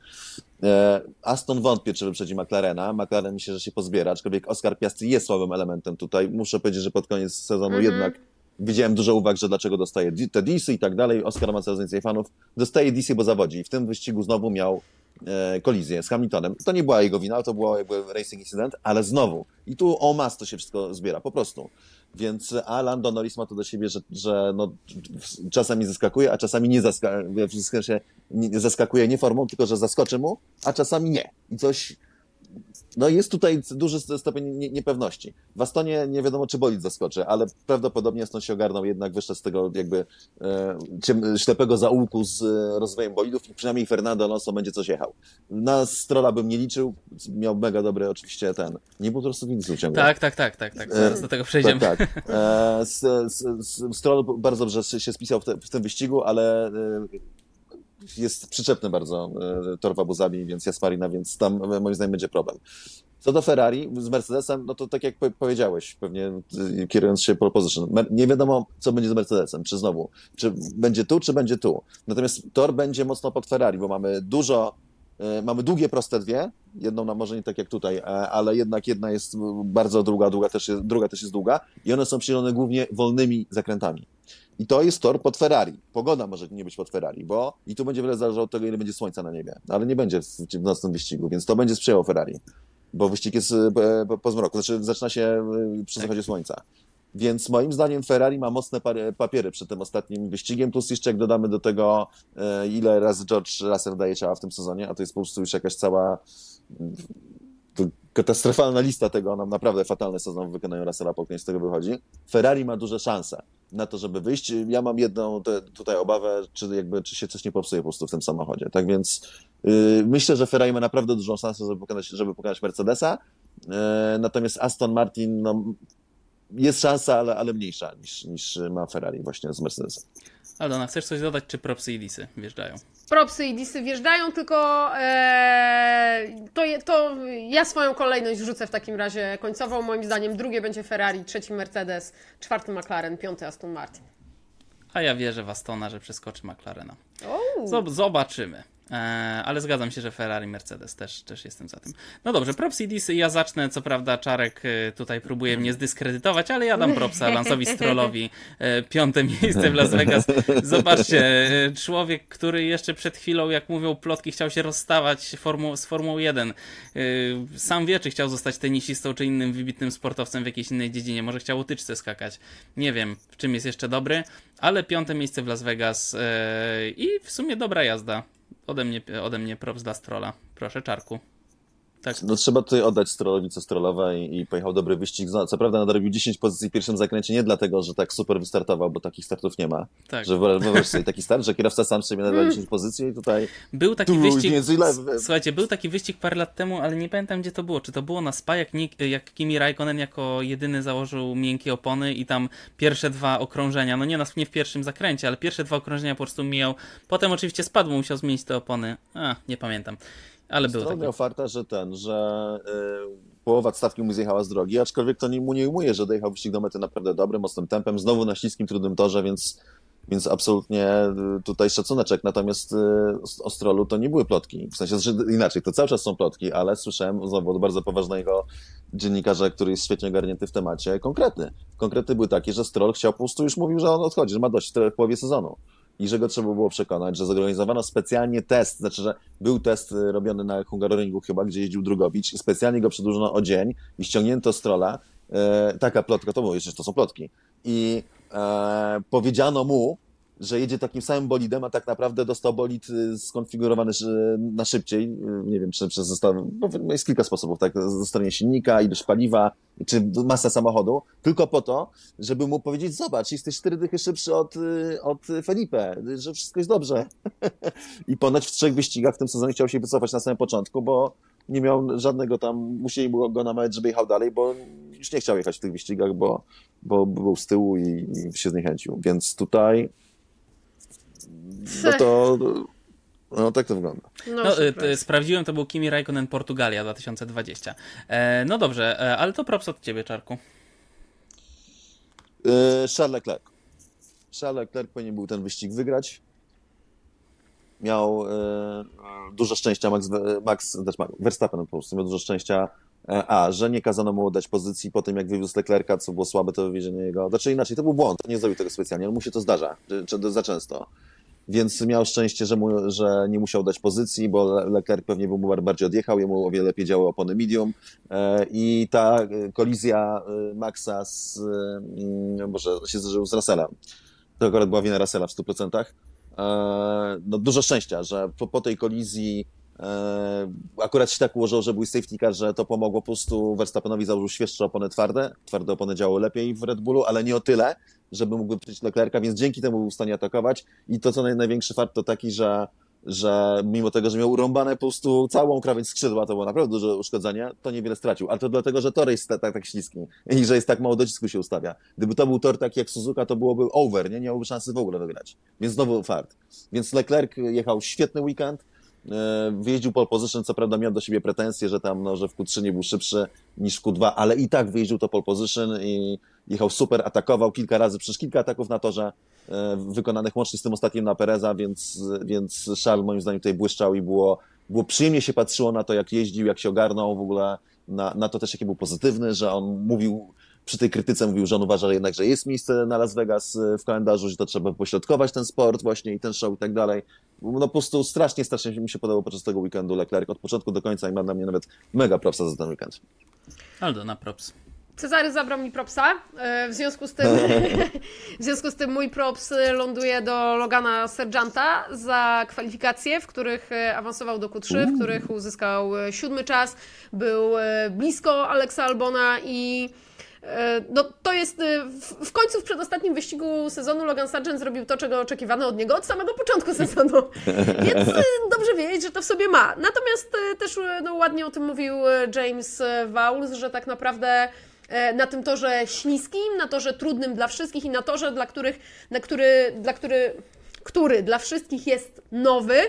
E, Aston wątpię, czy wyprzedzi McLarena. McLaren myślę, że się pozbiera, aczkolwiek Oscar Piastri jest słabym elementem tutaj. Muszę powiedzieć, że pod koniec sezonu Mhm. jednak widziałem dużo uwag, że dlaczego dostaje te DC i tak dalej. Oscar ma coraz więcej fanów. Dostaje DC, bo zawodzi. I w tym wyścigu znowu miał e, kolizję z Hamiltonem. To nie była jego wina, to było jakby racing incydent, ale znowu. I tu o mas to się wszystko zbiera, po prostu. Więc a Lando ma to do siebie, że, że no, czasami zaskakuje, a czasami nie zaskakuje, nie zaskakuje nie formą, tylko że zaskoczy mu, a czasami nie. I coś no jest tutaj duży stopień niepewności. W Astonie nie wiadomo, czy bolid zaskoczy, ale prawdopodobnie Aston się ogarnął, jednak wyszedł z tego jakby e, ślepego zaułku z e, rozwojem bolidów i przynajmniej Fernando Alonso będzie coś jechał. Na Strola bym nie liczył, miał mega dobry oczywiście ten, nie był po prostu ciągle. Tak, tak, tak, tak, tak, zaraz do tego przejdziemy. Tak, tak. E, Stroll bardzo dobrze się spisał w, te, w tym wyścigu, ale e, jest przyczepny bardzo e, tor w Abu Zabi, więc Jasmarina, więc tam e, moim zdaniem będzie problem. Co do Ferrari z Mercedesem, no to tak jak powiedziałeś, pewnie e, kierując się pole position, nie wiadomo, co będzie z Mercedesem, czy znowu, czy będzie tu, czy będzie tu. Natomiast tor będzie mocno pod Ferrari, bo mamy dużo, mamy długie, proste dwie, jedną na może nie tak jak tutaj, ale jednak jedna jest bardzo długa, druga też jest, druga też jest długa i one są przydzielone głównie wolnymi zakrętami. I to jest tor pod Ferrari. Pogoda może nie być pod Ferrari, bo i tu będzie wiele zależało od tego, ile będzie słońca na niebie. Ale nie będzie w, w nocnym wyścigu, więc to będzie sprzyjało Ferrari. Bo wyścig jest e, po, po zmroku, znaczy zaczyna się e, przy zachodzie słońca. Więc moim zdaniem Ferrari ma mocne papiery przed tym ostatnim wyścigiem, plus jeszcze jak dodamy do tego, e, ile razy George Russell daje ciała w tym sezonie, a to jest po prostu już jakaś cała katastrofalna lista tego, nam naprawdę fatalny sezon w wykonaniu Russella Polknie z tego wychodzi. Ferrari ma duże szanse na to, żeby wyjść. Ja mam jedną te, tutaj obawę, czy, jakby, czy się coś nie popsuje po prostu w tym samochodzie. Tak więc yy, myślę, że Ferrari ma naprawdę dużą szansę, żeby pokonać, żeby pokonać Mercedesa. Yy, natomiast Aston Martin, no, jest szansa, ale, ale mniejsza niż, niż ma Ferrari właśnie z Mercedesem. Aldona, chcesz coś dodać, czy propsy i disy wjeżdżają? Propsy i disy wjeżdżają, tylko ee, to, to ja swoją kolejność wrzucę w takim razie końcową. Moim zdaniem drugie będzie Ferrari, trzeci Mercedes, czwarty McLaren, piąty Aston Martin. A ja wierzę w Astona, że przeskoczy McLarena. Zobaczymy. E, ale zgadzam się, że Ferrari, Mercedes też, też jestem za tym. No dobrze, props i disy. Ja zacznę, co prawda Czarek e, tutaj próbuje mnie zdyskredytować, ale ja dam propsa Lansowi Strollowi. E, piąte miejsce w Las Vegas. Zobaczcie, człowiek, który jeszcze przed chwilą, jak mówią plotki, chciał się rozstawać formu, z Formułą 1. Sam wie, czy chciał zostać tenisistą, czy innym wybitnym sportowcem w jakiejś innej dziedzinie. Może chciał utyczce skakać. Nie wiem, w czym jest jeszcze dobry, ale piąte miejsce w Las Vegas i w sumie dobra jazda. Ode mnie, ode mnie props dla Strola. Proszę, Czarku. Tak. No trzeba tutaj oddać Strollowi co Strollowe i, i, pojechał dobry wyścig. Co prawda nadrobił 10 pozycji w pierwszym zakręcie, nie dlatego, że tak super wystartował, bo takich startów nie ma. Tak. Że wyobraź sobie taki start, że kierowca sam sobie nadrobił 10 pozycji i tutaj... Był taki wyścig... Słuchajcie, był taki wyścig parę lat temu, ale nie pamiętam gdzie to było. Czy to było na Spa, jak, jak Kimi Raikkonen jako jedyny założył miękkie opony i tam pierwsze dwa okrążenia, no nie, nie w pierwszym zakręcie, ale pierwsze dwa okrążenia po prostu mijał. Potem oczywiście spadł, musiał zmienić te opony. A, nie pamiętam. Ale był taki. farta, że ten, że y, połowa stawki mu zjechała z drogi, aczkolwiek to nie, mu nie ujmuje, że dojechał wyścig do mety naprawdę dobrym, mocnym tempem, znowu na śliskim, trudnym torze, więc, więc absolutnie y, tutaj szacuneczek. Natomiast y, o Strolu to nie były plotki. W sensie, że inaczej, to cały czas są plotki, ale słyszałem znowu od bardzo poważnego dziennikarza, który jest świetnie ogarnięty w temacie, konkretny. Konkrety były takie, że Stroll chciał po prostu, już mówił, że on odchodzi, że ma dość w połowie sezonu i że go trzeba było przekonać, że zorganizowano specjalnie test, znaczy, że był test y, robiony na Hungaroringu chyba, gdzie jeździł Drugowicz i specjalnie go przedłużono o dzień i ściągnięto strola. E, taka plotka, to było jeszcze, to są plotki. I e, powiedziano mu, że jedzie takim samym bolidem, a tak naprawdę dostał bolid y, skonfigurowany na szybciej. Y, nie wiem, czy przez zestaw, bo jest kilka sposobów, tak, ze strony silnika, ilość paliwa, czy masa samochodu, tylko po to, żeby mu powiedzieć, zobacz, jesteś cztery dychy szybszy od, y, od Felipe, że wszystko jest dobrze. I ponoć w trzech wyścigach w tym sezonie chciał się wycofać na samym początku, bo nie miał żadnego tam, musieli go namawiać, żeby jechał dalej, bo już nie chciał jechać w tych wyścigach, bo, bo był z tyłu i, i się zniechęcił. Więc tutaj no to no tak to wygląda. No, no y, sprawdziłem, to był Kimi Raikkonen Portugalia 2020. E, no dobrze, e, ale to props od ciebie, Czarku. E, Charles Leclerc. Charles Leclerc powinien był ten wyścig wygrać. Miał e, dużo szczęścia Max, Max znaczy Verstappen po prostu miał dużo szczęścia e, a, że nie kazano mu oddać pozycji po tym, jak wywiózł Leclerca, co było słabe, to wywiezienie jego. Znaczy inaczej, to był błąd, nie zrobił tego specjalnie, ale mu się to zdarza, czy, czy za często. Więc miał szczęście, że, mu, że nie musiał dać pozycji, bo Leclerc pewnie był mu bardziej odjechał, jemu o wiele lepiej działały opony medium. E, i ta kolizja Maxa z, może mm, się zdarzył z Russellem, to akurat była wina Russella w 100%, no dużo szczęścia, że po, po tej kolizji E, akurat się tak ułożyło, że był safety car, że to pomogło. Po prostu Verstappenowi założył świeższe opony twarde. Twarde opony działały lepiej w Red Bullu, ale nie o tyle, żeby mógł przyjść Leclerca, więc dzięki temu był w stanie atakować. I to, co naj, największy fakt, to taki, że, że mimo tego, że miał urąbane po prostu całą krawędź skrzydła, to było naprawdę duże uszkodzenie, to niewiele stracił. Ale to dlatego, że tor jest tak, tak, tak śliski i że jest tak mało docisku się ustawia. Gdyby to był tor taki jak Suzuka, to byłoby over, nie? Nie miałby szansy w ogóle wygrać. Więc znowu fart. Więc Leclerc jechał świetny weekend, E, wyjeździł pole position, co prawda miał do siebie pretensje, że tam, no, że w Q3 nie był szybszy niż w Q2, ale i tak wyjeździł to pole position i jechał super, atakował kilka razy, przecież kilka ataków na torze e, wykonanych łącznie z tym ostatnim na Pereza, więc, więc Charles moim zdaniem tutaj błyszczał i było, było przyjemnie się patrzyło na to, jak jeździł, jak się ogarnął, w ogóle na, na to też, jaki był pozytywny, że on mówił przy tej krytyce mówił, że on uważa jednak, że jest miejsce na Las Vegas w kalendarzu, że to trzeba pośrodkować ten sport właśnie i ten show i tak dalej no po prostu strasznie, strasznie mi się podobało podczas tego weekendu Leclerc od początku do końca i ma na mnie nawet mega propsa za ten weekend. Aldo na props. Cezary zabrał mi propsa. E, w związku z tym, w związku z tym mój props ląduje do Logana Sergeanta za kwalifikacje, w których e, awansował do Q3, w których uzyskał e, siódmy czas, był blisko Alexa Albona i no, to jest e, w końcu w przedostatnim wyścigu sezonu Logan Sargent zrobił to, czego oczekiwano od niego od samego początku sezonu. Więc dobrze wiedzieć, że to w sobie ma. Natomiast też no, ładnie o tym mówił James Vowles, że tak naprawdę na tym torze śliskim, na torze trudnym dla wszystkich i na torze, dla których, na który, dla który, który dla wszystkich jest nowy,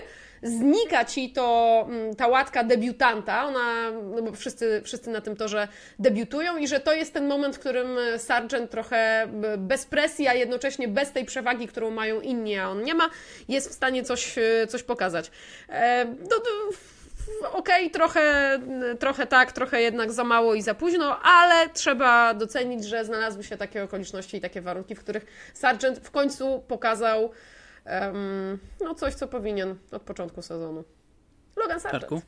znika ci to, mm, ta łatka debiutanta, ona, no bo wszyscy, wszyscy na tym torze debiutują i że to jest ten moment, w którym Sargent trochę bez presji, a jednocześnie bez tej przewagi, którą mają inni, a on nie ma, jest w stanie coś, coś pokazać. E, no, okej, okay, trochę, trochę tak, trochę jednak za mało i za późno, ale trzeba docenić, że znalazły się takie okoliczności i takie warunki, w których Sargent w końcu pokazał Um, no coś, co powinien od początku sezonu. Logan Sargent.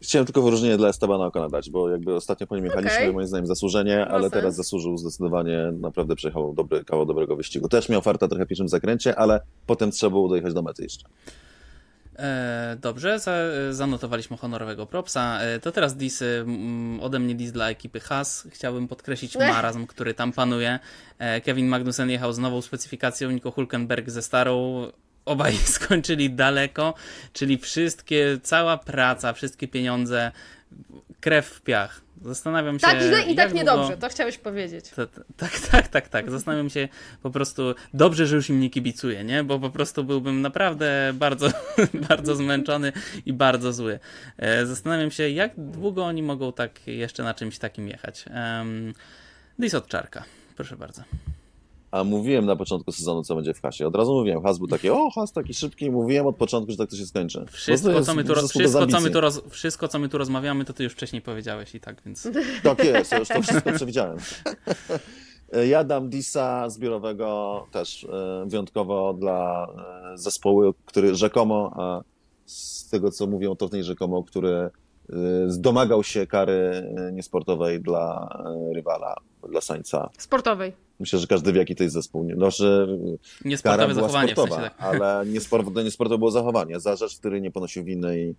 Chciałem tylko wyróżnienie dla Estebana Ocona dać, bo jakby ostatnio po nim jechaliśmy, okay. moim zdaniem zasłużenie, ale teraz zasłużył zdecydowanie, naprawdę przejechał dobry, kawał dobrego wyścigu. Też miał farta trochę w pierwszym zakręcie, ale potem trzeba było dojechać do mety jeszcze. E, dobrze, za, zanotowaliśmy honorowego propsa. E, to teraz dis, ode mnie dis dla ekipy Haas. Chciałbym podkreślić marazm, który tam panuje. E, Kevin Magnussen jechał z nową specyfikacją, Nico Hulkenberg ze starą. Obaj skończyli daleko, czyli wszystkie, cała praca, wszystkie pieniądze, krew w piach. Zastanawiam się. Tak źle i tak niedobrze, to chciałeś powiedzieć. tak, tak, tak, tak. Zastanawiam się po prostu, dobrze, że już im nie kibicuję, nie? Bo po prostu byłbym naprawdę bardzo, bardzo zmęczony i bardzo zły. E, zastanawiam się, jak długo oni mogą tak jeszcze na czymś takim jechać. Um, Dis od czarka, proszę bardzo. A mówiłem na początku sezonu, co będzie w Hasie. Od razu mówiłem, Has był taki, o, Has taki szybki. Mówiłem od początku, że tak to się skończy. Wszystko, jest, co, my tu, wszystko, co, my tu roz, wszystko co my tu rozmawiamy, to ty już wcześniej powiedziałeś i tak, więc... Tak jest, ja już to wszystko przewidziałem. Ja dam Disa zbiorowego też e, wyjątkowo dla e, zespołu, który rzekomo, a z tego co mówią, to w niej rzekomo, który e, domagał się kary niesportowej dla rywala, dla Sańca. Sportowej. Myślę, że każdy wie, jaki to jest zespół. No, że Niesportowe zachowanie sportowa, w sensie tak. ale niesportowe, niesportowe było zachowanie. Za rzecz, który nie ponosił winy i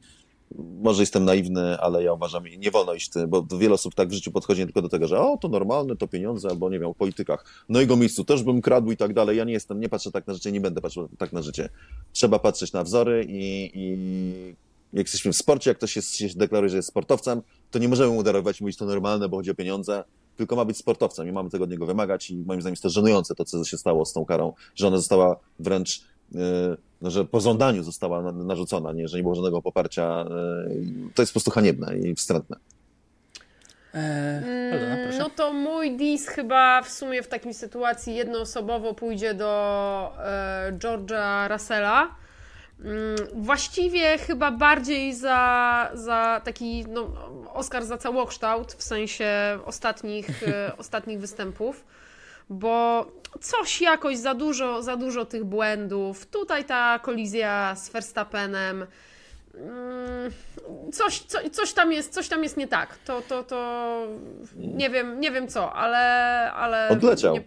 może jestem naiwny, ale ja uważam, nie wolno iść, bo wiele osób tak w życiu podchodzi nie tylko do tego, że o, to normalne, to pieniądze, albo nie wiem, o politykach. No jego miejscu też bym kradł i tak dalej. Ja nie jestem, nie patrzę tak na życie, nie będę patrzył tak na życie. Trzeba patrzeć na wzory i, i jak jesteśmy w sporcie, jak ktoś jest, się deklaruje, że jest sportowcem, to nie możemy mu darować, mówić to normalne, bo chodzi o pieniądze tylko ma być sportowcem i mamy tego od niego wymagać i moim zdaniem jest to żenujące to, co się stało z tą karą, że ona została wręcz, yy, no, że po żądaniu została narzucona, nie, że nie było żadnego poparcia. Yy, to jest po prostu haniebne i wstrętne. Eee, no to mój dis chyba w sumie w takiej sytuacji jednoosobowo pójdzie do e, George'a Russella właściwie chyba bardziej za, za taki no, Oscar za całokształt, w sensie ostatnich, e, ostatnich występów, bo coś jakoś za dużo, za dużo tych błędów. Tutaj ta kolizja z Verstappenem. Mm, coś, co, coś, tam jest, coś tam jest nie tak. To, to, to nie wiem, nie wiem co, ale. ale Odleciał. Nie...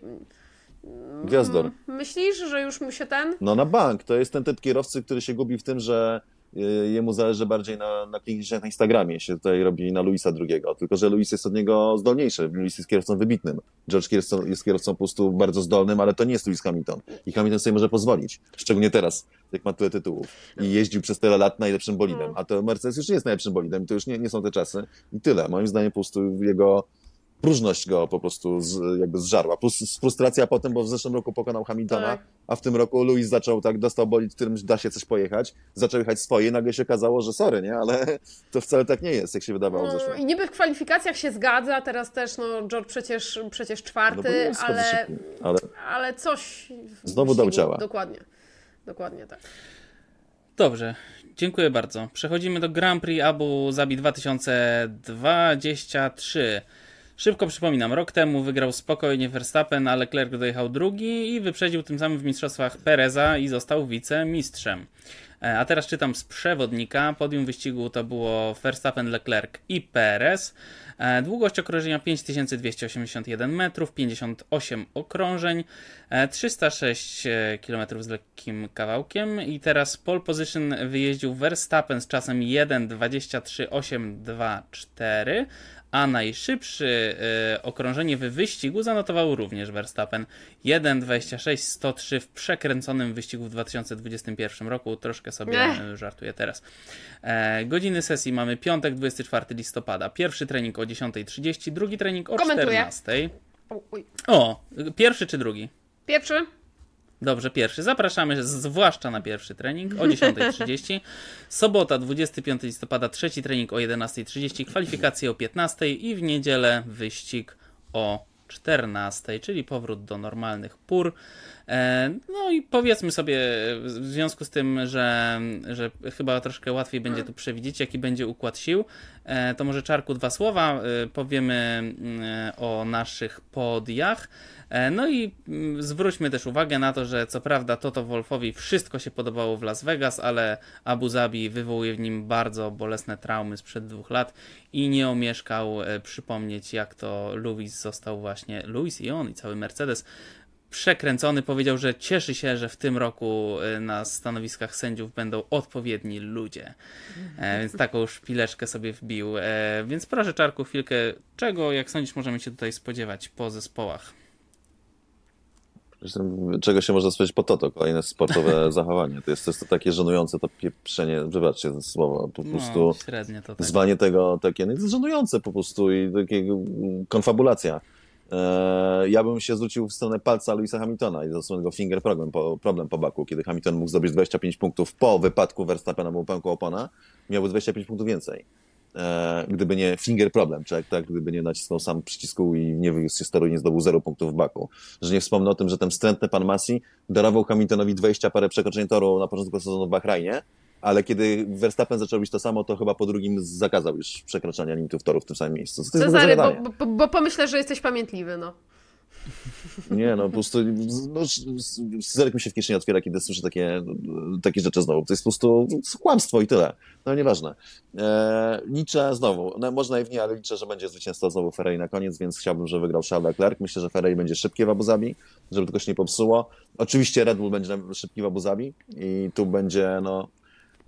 Gwiazdor. Mm, myślisz, że już mu się ten. No na bank. To jest ten typ kierowcy, który się gubi w tym, że Y, jemu zależy bardziej na, na na Instagramie, się tutaj robi na Luisa II, tylko że Luis jest od niego zdolniejszy, Luis jest kierowcą wybitnym, George kierowcą, jest kierowcą po prostu bardzo zdolnym, ale to nie jest Luis Hamilton. I Hamilton sobie może pozwolić, szczególnie teraz, jak ma tyle tytułów. I jeździł przez tyle lat najlepszym bolidem, no. a to Mercedes już nie jest najlepszym bolidem, to już nie, nie są te czasy. I tyle, moim zdaniem po prostu jego próżność go po prostu z, jakby zżarła. Plus frustracja potem, bo w zeszłym roku pokonał Hamiltona, tak. a w tym roku Louis zaczął tak, dostał bolid, którym da się coś pojechać, zaczął jechać swoje nagle się okazało, że sorry, nie? Ale to wcale tak nie jest, jak się wydawało no, w zeszłym I niby w kwalifikacjach się zgadza, teraz też, no George przecież, przecież czwarty, no ale, ale, ale coś... Znowu dał ciała. Dokładnie, dokładnie tak. Dobrze, dziękuję bardzo. Przechodzimy do Grand Prix Abu Zabi 2023. Szybko przypominam, rok temu wygrał spokojnie Verstappen, ale Leclerc dojechał drugi i wyprzedził tym samym w mistrzostwach Pereza i został wicemistrzem. E, a teraz czytam z przewodnika. Podium wyścigu to było Verstappen, Leclerc i Perez. E, długość okrążenia 5281 metrów, 58 okrążeń, 306 e, km z lekkim kawałkiem. I teraz pole position wyjeździł Verstappen z czasem 1.23.824, a najszybszy y, okrążenie w wyścigu zanotował również Verstappen 1.26.103 w przekręconym wyścigu w 2021 roku. Troszkę sobie Ech. żartuję teraz. E, godziny sesji mamy piątek 24 listopada. Pierwszy trening o 10.30, drugi trening o 14.00. O, pierwszy czy drugi? Pierwszy. Dobrze, pierwszy. Zapraszamy zwłaszcza na pierwszy trening o 10.30. Sobota, 25 listopada, trzeci trening o 11.30, kwalifikacje o 15.00 i w niedzielę wyścig o 14, czyli powrót do normalnych pór. E, no i powiedzmy sobie, w związku z tym, że, że chyba troszkę łatwiej będzie tu przewidzieć, jaki będzie układ sił, e, to może Czarku dwa słowa. E, powiemy mm, o naszych podiach. No i mm, zwróćmy też uwagę na to, że co prawda Toto Wolfowi wszystko się podobało w Las Vegas, ale Abu Zabi wywołuje w nim bardzo bolesne traumy sprzed dwóch lat i nie omieszkał przypomnieć, jak to Louis został właśnie, Louis i on i cały Mercedes przekręcony. Powiedział, że cieszy się, że w tym roku y, na stanowiskach sędziów będą odpowiedni ludzie. E, więc taką szpileczkę sobie wbił. E, więc proszę, Czarku, chwilkę. Czego, jak sądzisz, możemy się tutaj spodziewać po zespołach? Czego się można spodziewać po to, to kolejne sportowe zachowanie. To jest, to jest to takie żenujące, to pieprzenie, wybaczcie to słowo, po no, prostu średnie to tak. zwanie tego takie, no jest żenujące po prostu i takie konfabulacja. E, ja bym się zwrócił w stronę palca Louisa Hamiltona i zasłonił finger problem po, problem po baku, kiedy Hamilton mógł zdobyć 25 punktów po wypadku Verstappena, był pękła opona, miałby 25 punktów więcej. E, gdyby nie finger problem, czy tak, gdyby nie nacisnął sam przycisku i nie wywiózł się z toru i nie zdobył 0 punktów w baku. Że nie wspomnę o tym, że ten wstrętny pan Masi darował Hamiltonowi 20 parę przekroczeń toru na początku sezonu w Bahrajnie, ale kiedy Verstappen zaczął robić to samo, to chyba po drugim zakazał już przekraczania limitów toru w tym samym miejscu. Co Cezary, bo, bo, bo pomyślę, że jesteś pamiętliwy, no. Nie, no po prostu no, mi się w kieszeni otwiera, kiedy słyszę takie, takie rzeczy znowu. To jest po prostu kłamstwo i tyle. No nieważne. E, liczę znowu, no, może naiwnie, ale liczę, że będzie zwycięstwo znowu Ferrari na koniec, więc chciałbym, żeby wygrał Charles Leclerc. Myślę, że Ferrari będzie szybkie w Abu Zabi, żeby tylko się nie popsuło. Oczywiście Red Bull będzie szybki w Abu Zabi i tu będzie, no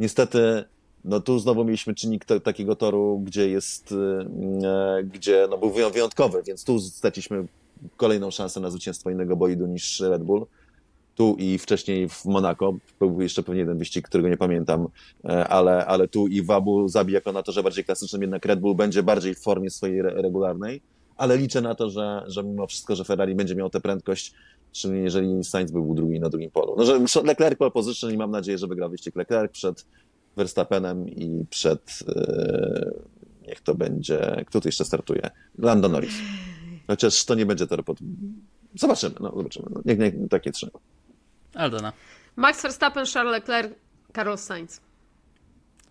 Niestety, no tu znowu mieliśmy czynnik takiego toru, gdzie jest, e, gdzie no był wyjątkowy, więc tu straciliśmy kolejną szansę na zwycięstwo innego bolidu niż Red Bull. Tu i wcześniej w Monako, był jeszcze pewnie jeden wyścig, którego nie pamiętam, e, ale, ale tu i w Abu Zabi jako na torze bardziej klasycznym, jednak Red Bull będzie bardziej w formie swojej regularnej, ale liczę na to, że, że mimo wszystko, że Ferrari będzie miał tę prędkość, Szczególnie jeżeli Sainz był drugi na drugim polu. No, że Leclerc pole position i mam nadzieję, że wygra wyścig Leclerc przed Verstappenem i przed, yy, niech to będzie, kto tu jeszcze startuje? Lando Norris. Chociaż to nie będzie pod... Zobaczymy, no zobaczymy. No, niech, niech takie trzy. Aldona. Max Verstappen, Charles Leclerc, Carlos Sainz.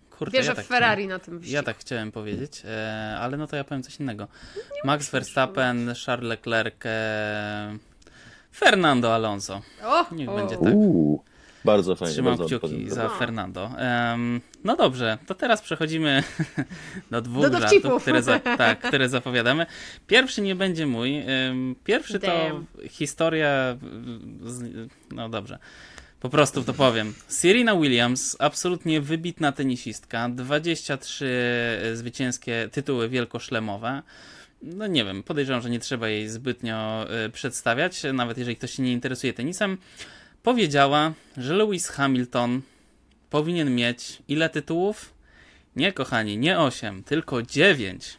Kurde, Wierzę ja tak w Ferrari chciałem, na tym wyścigu. Ja tak chciałem powiedzieć, e, ale no to ja powiem coś innego. Max Verstappen, Charles Leclerc, e, Fernando Alonso. O, Niech o. będzie tak. Uuu, bardzo fajnie. Trzymam bardzo kciuki za No. Fernando. Em, no dobrze, to teraz przechodzimy do dwóch Do dowcipów. żartów, które, za, tak, które zapowiadamy. Pierwszy nie będzie mój. Pierwszy to Damn. historia. z- No dobrze. Po prostu to powiem. Serena Williams, absolutnie wybitna tenisistka, 23 zwycięskie tytuły wielkoszlemowe. No nie wiem, podejrzewam, że nie trzeba jej zbytnio y, przedstawiać, nawet jeżeli ktoś się nie interesuje tenisem. Powiedziała, że Lewis Hamilton powinien mieć ile tytułów? Nie, kochani, nie 8, tylko 9.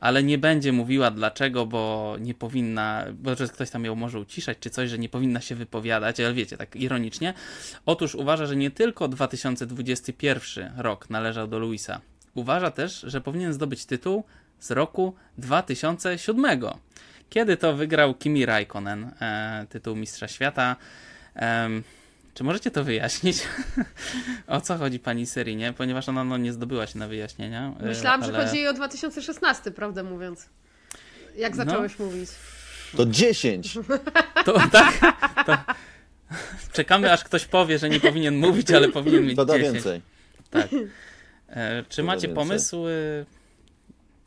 Ale nie będzie mówiła dlaczego, bo nie powinna, bo że ktoś tam ją może uciszać czy coś, że nie powinna się wypowiadać, ale wiecie, tak ironicznie. Otóż uważa, że nie tylko 2021 rok należał do Luisa. Uważa też, że powinien zdobyć tytuł z roku 2007, kiedy to wygrał Kimi Raikkonen e, tytuł Mistrza Świata. Em, czy możecie to wyjaśnić? o co chodzi pani Serinie? Ponieważ ona no, nie zdobyła się na wyjaśnienia. e, Myślałam, ale... że chodzi o 2016, prawdę mówiąc. Jak No. zacząłeś mówić. To 10! To, tak, to... Czekamy, aż ktoś powie, że nie powinien mówić, ale powinien mieć To da 10. więcej. Tak. E, czy macie więcej. pomysł? y,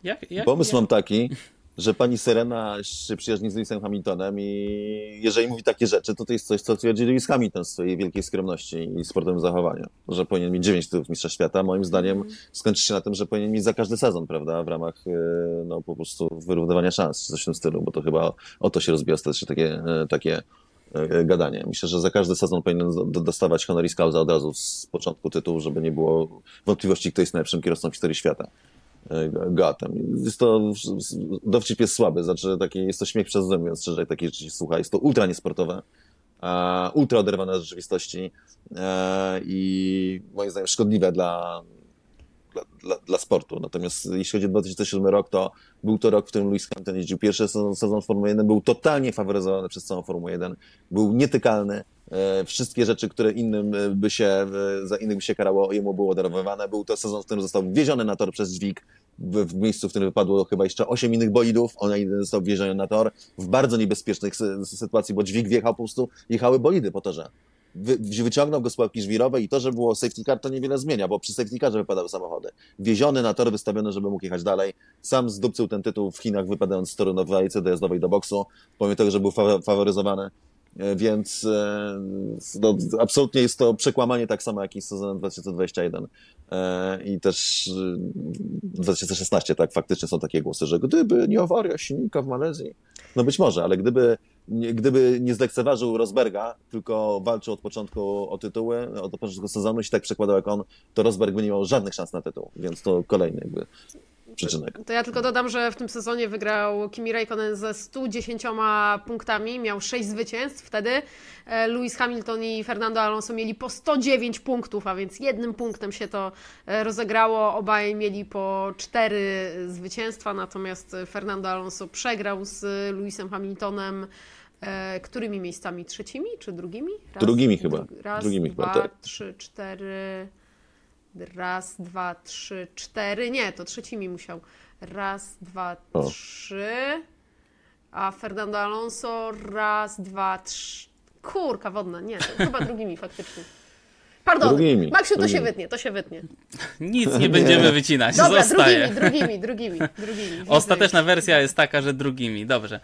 Jak, jak, Pomysł jak... mam taki, że pani Serena się przyjaźni z Lewisem Hamiltonem i jeżeli mówi takie rzeczy, to to jest coś, co twierdzi Lewis Hamilton z swojej wielkiej skromności i sportowym zachowaniu. Że powinien mieć 9 tytułów Mistrza Świata. Moim zdaniem skończy się na tym, że powinien mieć za każdy sezon, prawda? W ramach e, no, po prostu wyrównywania szans, czy coś w tym stylu, bo to chyba o to się rozbija ostatecznie takie, e, takie e, gadanie. Myślę, że za każdy sezon powinien do- dostawać honoris causa od razu z początku tytułu, żeby nie było wątpliwości, kto jest najlepszym kierowcą w historii świata. E, Goatem. Jest to, dowcip jest słaby, znaczy taki, jest to śmiech przez zęb, mówiąc szczerze, jak takie rzeczy słucha. Jest to ultra niesportowe, ultra oderwane od rzeczywistości e, i moim zdaniem szkodliwe dla, dla, dla, dla sportu. Natomiast jeśli chodzi o 2007 rok, to był to rok, w którym Lewis Hamilton jeździł pierwszy sezon, sezon Formuły 1, był totalnie faworyzowany przez całą Formułę 1, był nietykalny, E, Wszystkie rzeczy, które innym e, by się, e, za innych by się karało, jemu było darowywane. Był to sezon, w którym został wwieziony na tor przez dźwig, w, w miejscu, w którym wypadło chyba jeszcze osiem innych bolidów. On jeden został wwieziony na tor w bardzo niebezpiecznych sy- sytuacji, bo dźwig wjechał po prostu, jechały bolidy po torze. Wy, wyciągnął go z pułapki żwirowej i to, że było safety car, to niewiele zmienia, bo przy safety carze wypadały samochody. Wieziony na tor, wystawiony, żeby mógł jechać dalej. Sam zdupcył ten tytuł w Chinach, wypadając z toru na walce dojazdowej do boksu, pomimo tego, że był fa- faworyzowany. E, Więc e, no, absolutnie jest to przekłamanie tak samo jak i z sezonem 2021. E, I też e, 2016, tak, faktycznie są takie głosy, że gdyby nie awaria silnika w Malezji, no być może, ale gdyby gdyby nie zlekceważył Rosberga, tylko walczył od początku o tytuły, od początku sezonu i się tak przekładał jak on, to Rosberg by nie miał żadnych szans na tytuł, więc to kolejny jakby przyczynek. To ja tylko dodam, że w tym sezonie wygrał Kimi Raikkonen ze 110 punktami, miał 6 zwycięstw wtedy. E, Lewis Hamilton i Fernando Alonso mieli po 109 punktów, a więc jednym punktem się to e, rozegrało. Obaj mieli po 4 zwycięstwa, natomiast Fernando Alonso przegrał z Lewisem Hamiltonem. E, którymi miejscami? Trzecimi czy drugimi? Raz, Drugimi chyba. dru- Raz, Drugimi dwa, chyba, tak. trzy, cztery. Raz, dwa, trzy, cztery. Nie, to trzecimi musiał. Raz, dwa, O. trzy. A Fernando Alonso raz, dwa, trzy. Kurka wodna, nie, to chyba drugimi faktycznie. Pardon, Drugimi, Maksiu, to się drugimi. wytnie, to się wytnie. Nic nie będziemy wycinać, Dobra, zostaje. drugimi, drugimi, drugimi, drugimi. Ostateczna wersja jest taka, że drugimi. Dobrze.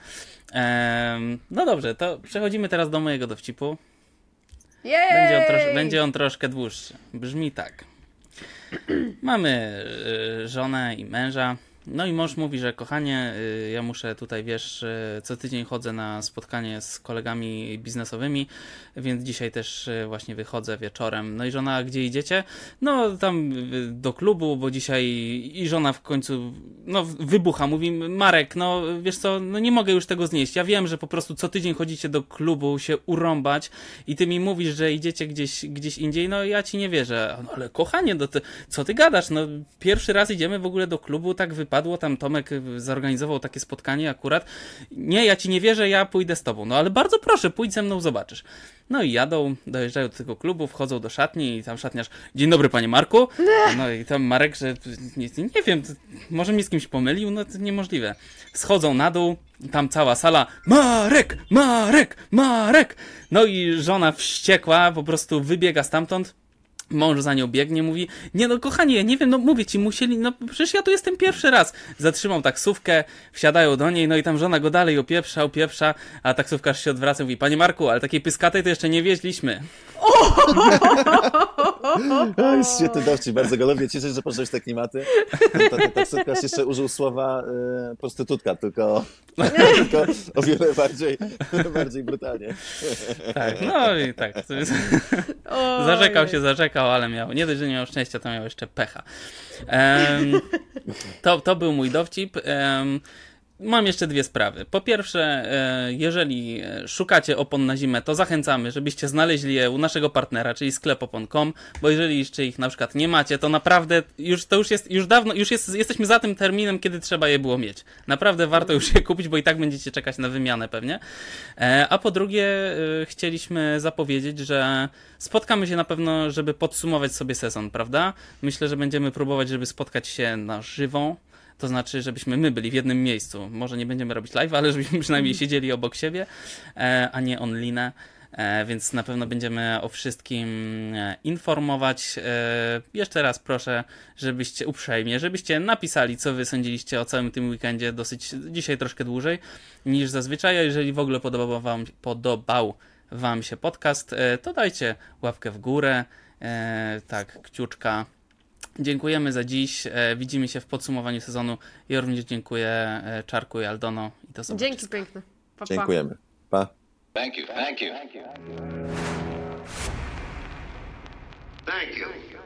Em, no dobrze, to przechodzimy teraz do mojego dowcipu. Jej! Będzie on, trosz, będzie on troszkę dłuższy. Brzmi tak. Mamy y, żonę i męża. No i mąż mówi, że kochanie, y, ja muszę tutaj, wiesz, y, co tydzień chodzę na spotkanie z kolegami biznesowymi, więc dzisiaj też y, właśnie wychodzę wieczorem. No i żona, "A gdzie idziecie? No tam do klubu, bo dzisiaj i żona w końcu, no wybucha, mówi, Marek, no wiesz co, no nie mogę już tego znieść. Ja wiem, że po prostu co tydzień chodzicie do klubu się urąbać i ty mi mówisz, że idziecie gdzieś, gdzieś indziej, no ja ci nie wierzę. No ale kochanie, no to, co ty gadasz? No pierwszy raz idziemy w ogóle do klubu tak wypalić wypadło, tam Tomek zorganizował takie spotkanie akurat. Nie, ja ci nie wierzę, ja pójdę z tobą. No ale bardzo proszę, pójdź ze mną, zobaczysz. No i jadą, dojeżdżają do tego klubu, wchodzą do szatni i tam szatniarz, dzień dobry panie Marku. No i tam Marek, że nie, nie wiem, może mnie z kimś pomylił, no to niemożliwe. Schodzą na dół, tam cała sala, Marek, Marek, Marek. No i żona wściekła, po prostu wybiega stamtąd, Mąż za nią biegnie, mówi, nie no kochanie, ja nie wiem, no mówię ci, musieli, no przecież ja tu jestem pierwszy raz. Zatrzymał taksówkę, wsiadają do niej, no i tam żona go dalej opieprza, opieprza, a taksówkarz się odwraca i mówi, panie Marku, ale takiej pyskatej to jeszcze nie wieźliśmy. Jest świetny dowcip, bardzo go lubię. Cieszę się, że poszedłeś te klimaty. Taksówkarz jeszcze użył słowa y, prostytutka, tylko, tylko o wiele bardziej, bardziej brutalnie. Tak, no i tak. zarzekał się, zarzekał, ale miał, nie dość, że nie miał szczęścia, to miał jeszcze pecha. Um, to, to był mój dowcip. Um, Mam jeszcze dwie sprawy. Po pierwsze, e, jeżeli szukacie opon na zimę, to zachęcamy, żebyście znaleźli je u naszego partnera, czyli sklepopon.com, bo jeżeli jeszcze ich na przykład nie macie, to naprawdę już to już jest, już dawno, już jest, jesteśmy za tym terminem, kiedy trzeba je było mieć. Naprawdę warto już je kupić, bo i tak będziecie czekać na wymianę pewnie. E, a po drugie, e, chcieliśmy zapowiedzieć, że spotkamy się na pewno, żeby podsumować sobie sezon, prawda? Myślę, że będziemy próbować, żeby spotkać się na żywo. To znaczy, żebyśmy my byli w jednym miejscu. Może nie będziemy robić live, ale żebyśmy przynajmniej siedzieli obok siebie, e, a nie online. E, więc na pewno będziemy o wszystkim e, informować. Jeszcze raz proszę, żebyście uprzejmie, żebyście napisali, co wy sądziliście o całym tym weekendzie, dosyć dzisiaj troszkę dłużej niż zazwyczaj. A jeżeli w ogóle podobał wam, podobał wam się podcast, to dajcie łapkę w górę, tak, kciuczka Dziękujemy za dziś. E, widzimy się w podsumowaniu sezonu. Ja również dziękuję e, Czarku i Aldono. I do zobaczenia. Dzięki piękne. Pa, pa. Dziękujemy. Pa. Thank you. Thank you. Thank you.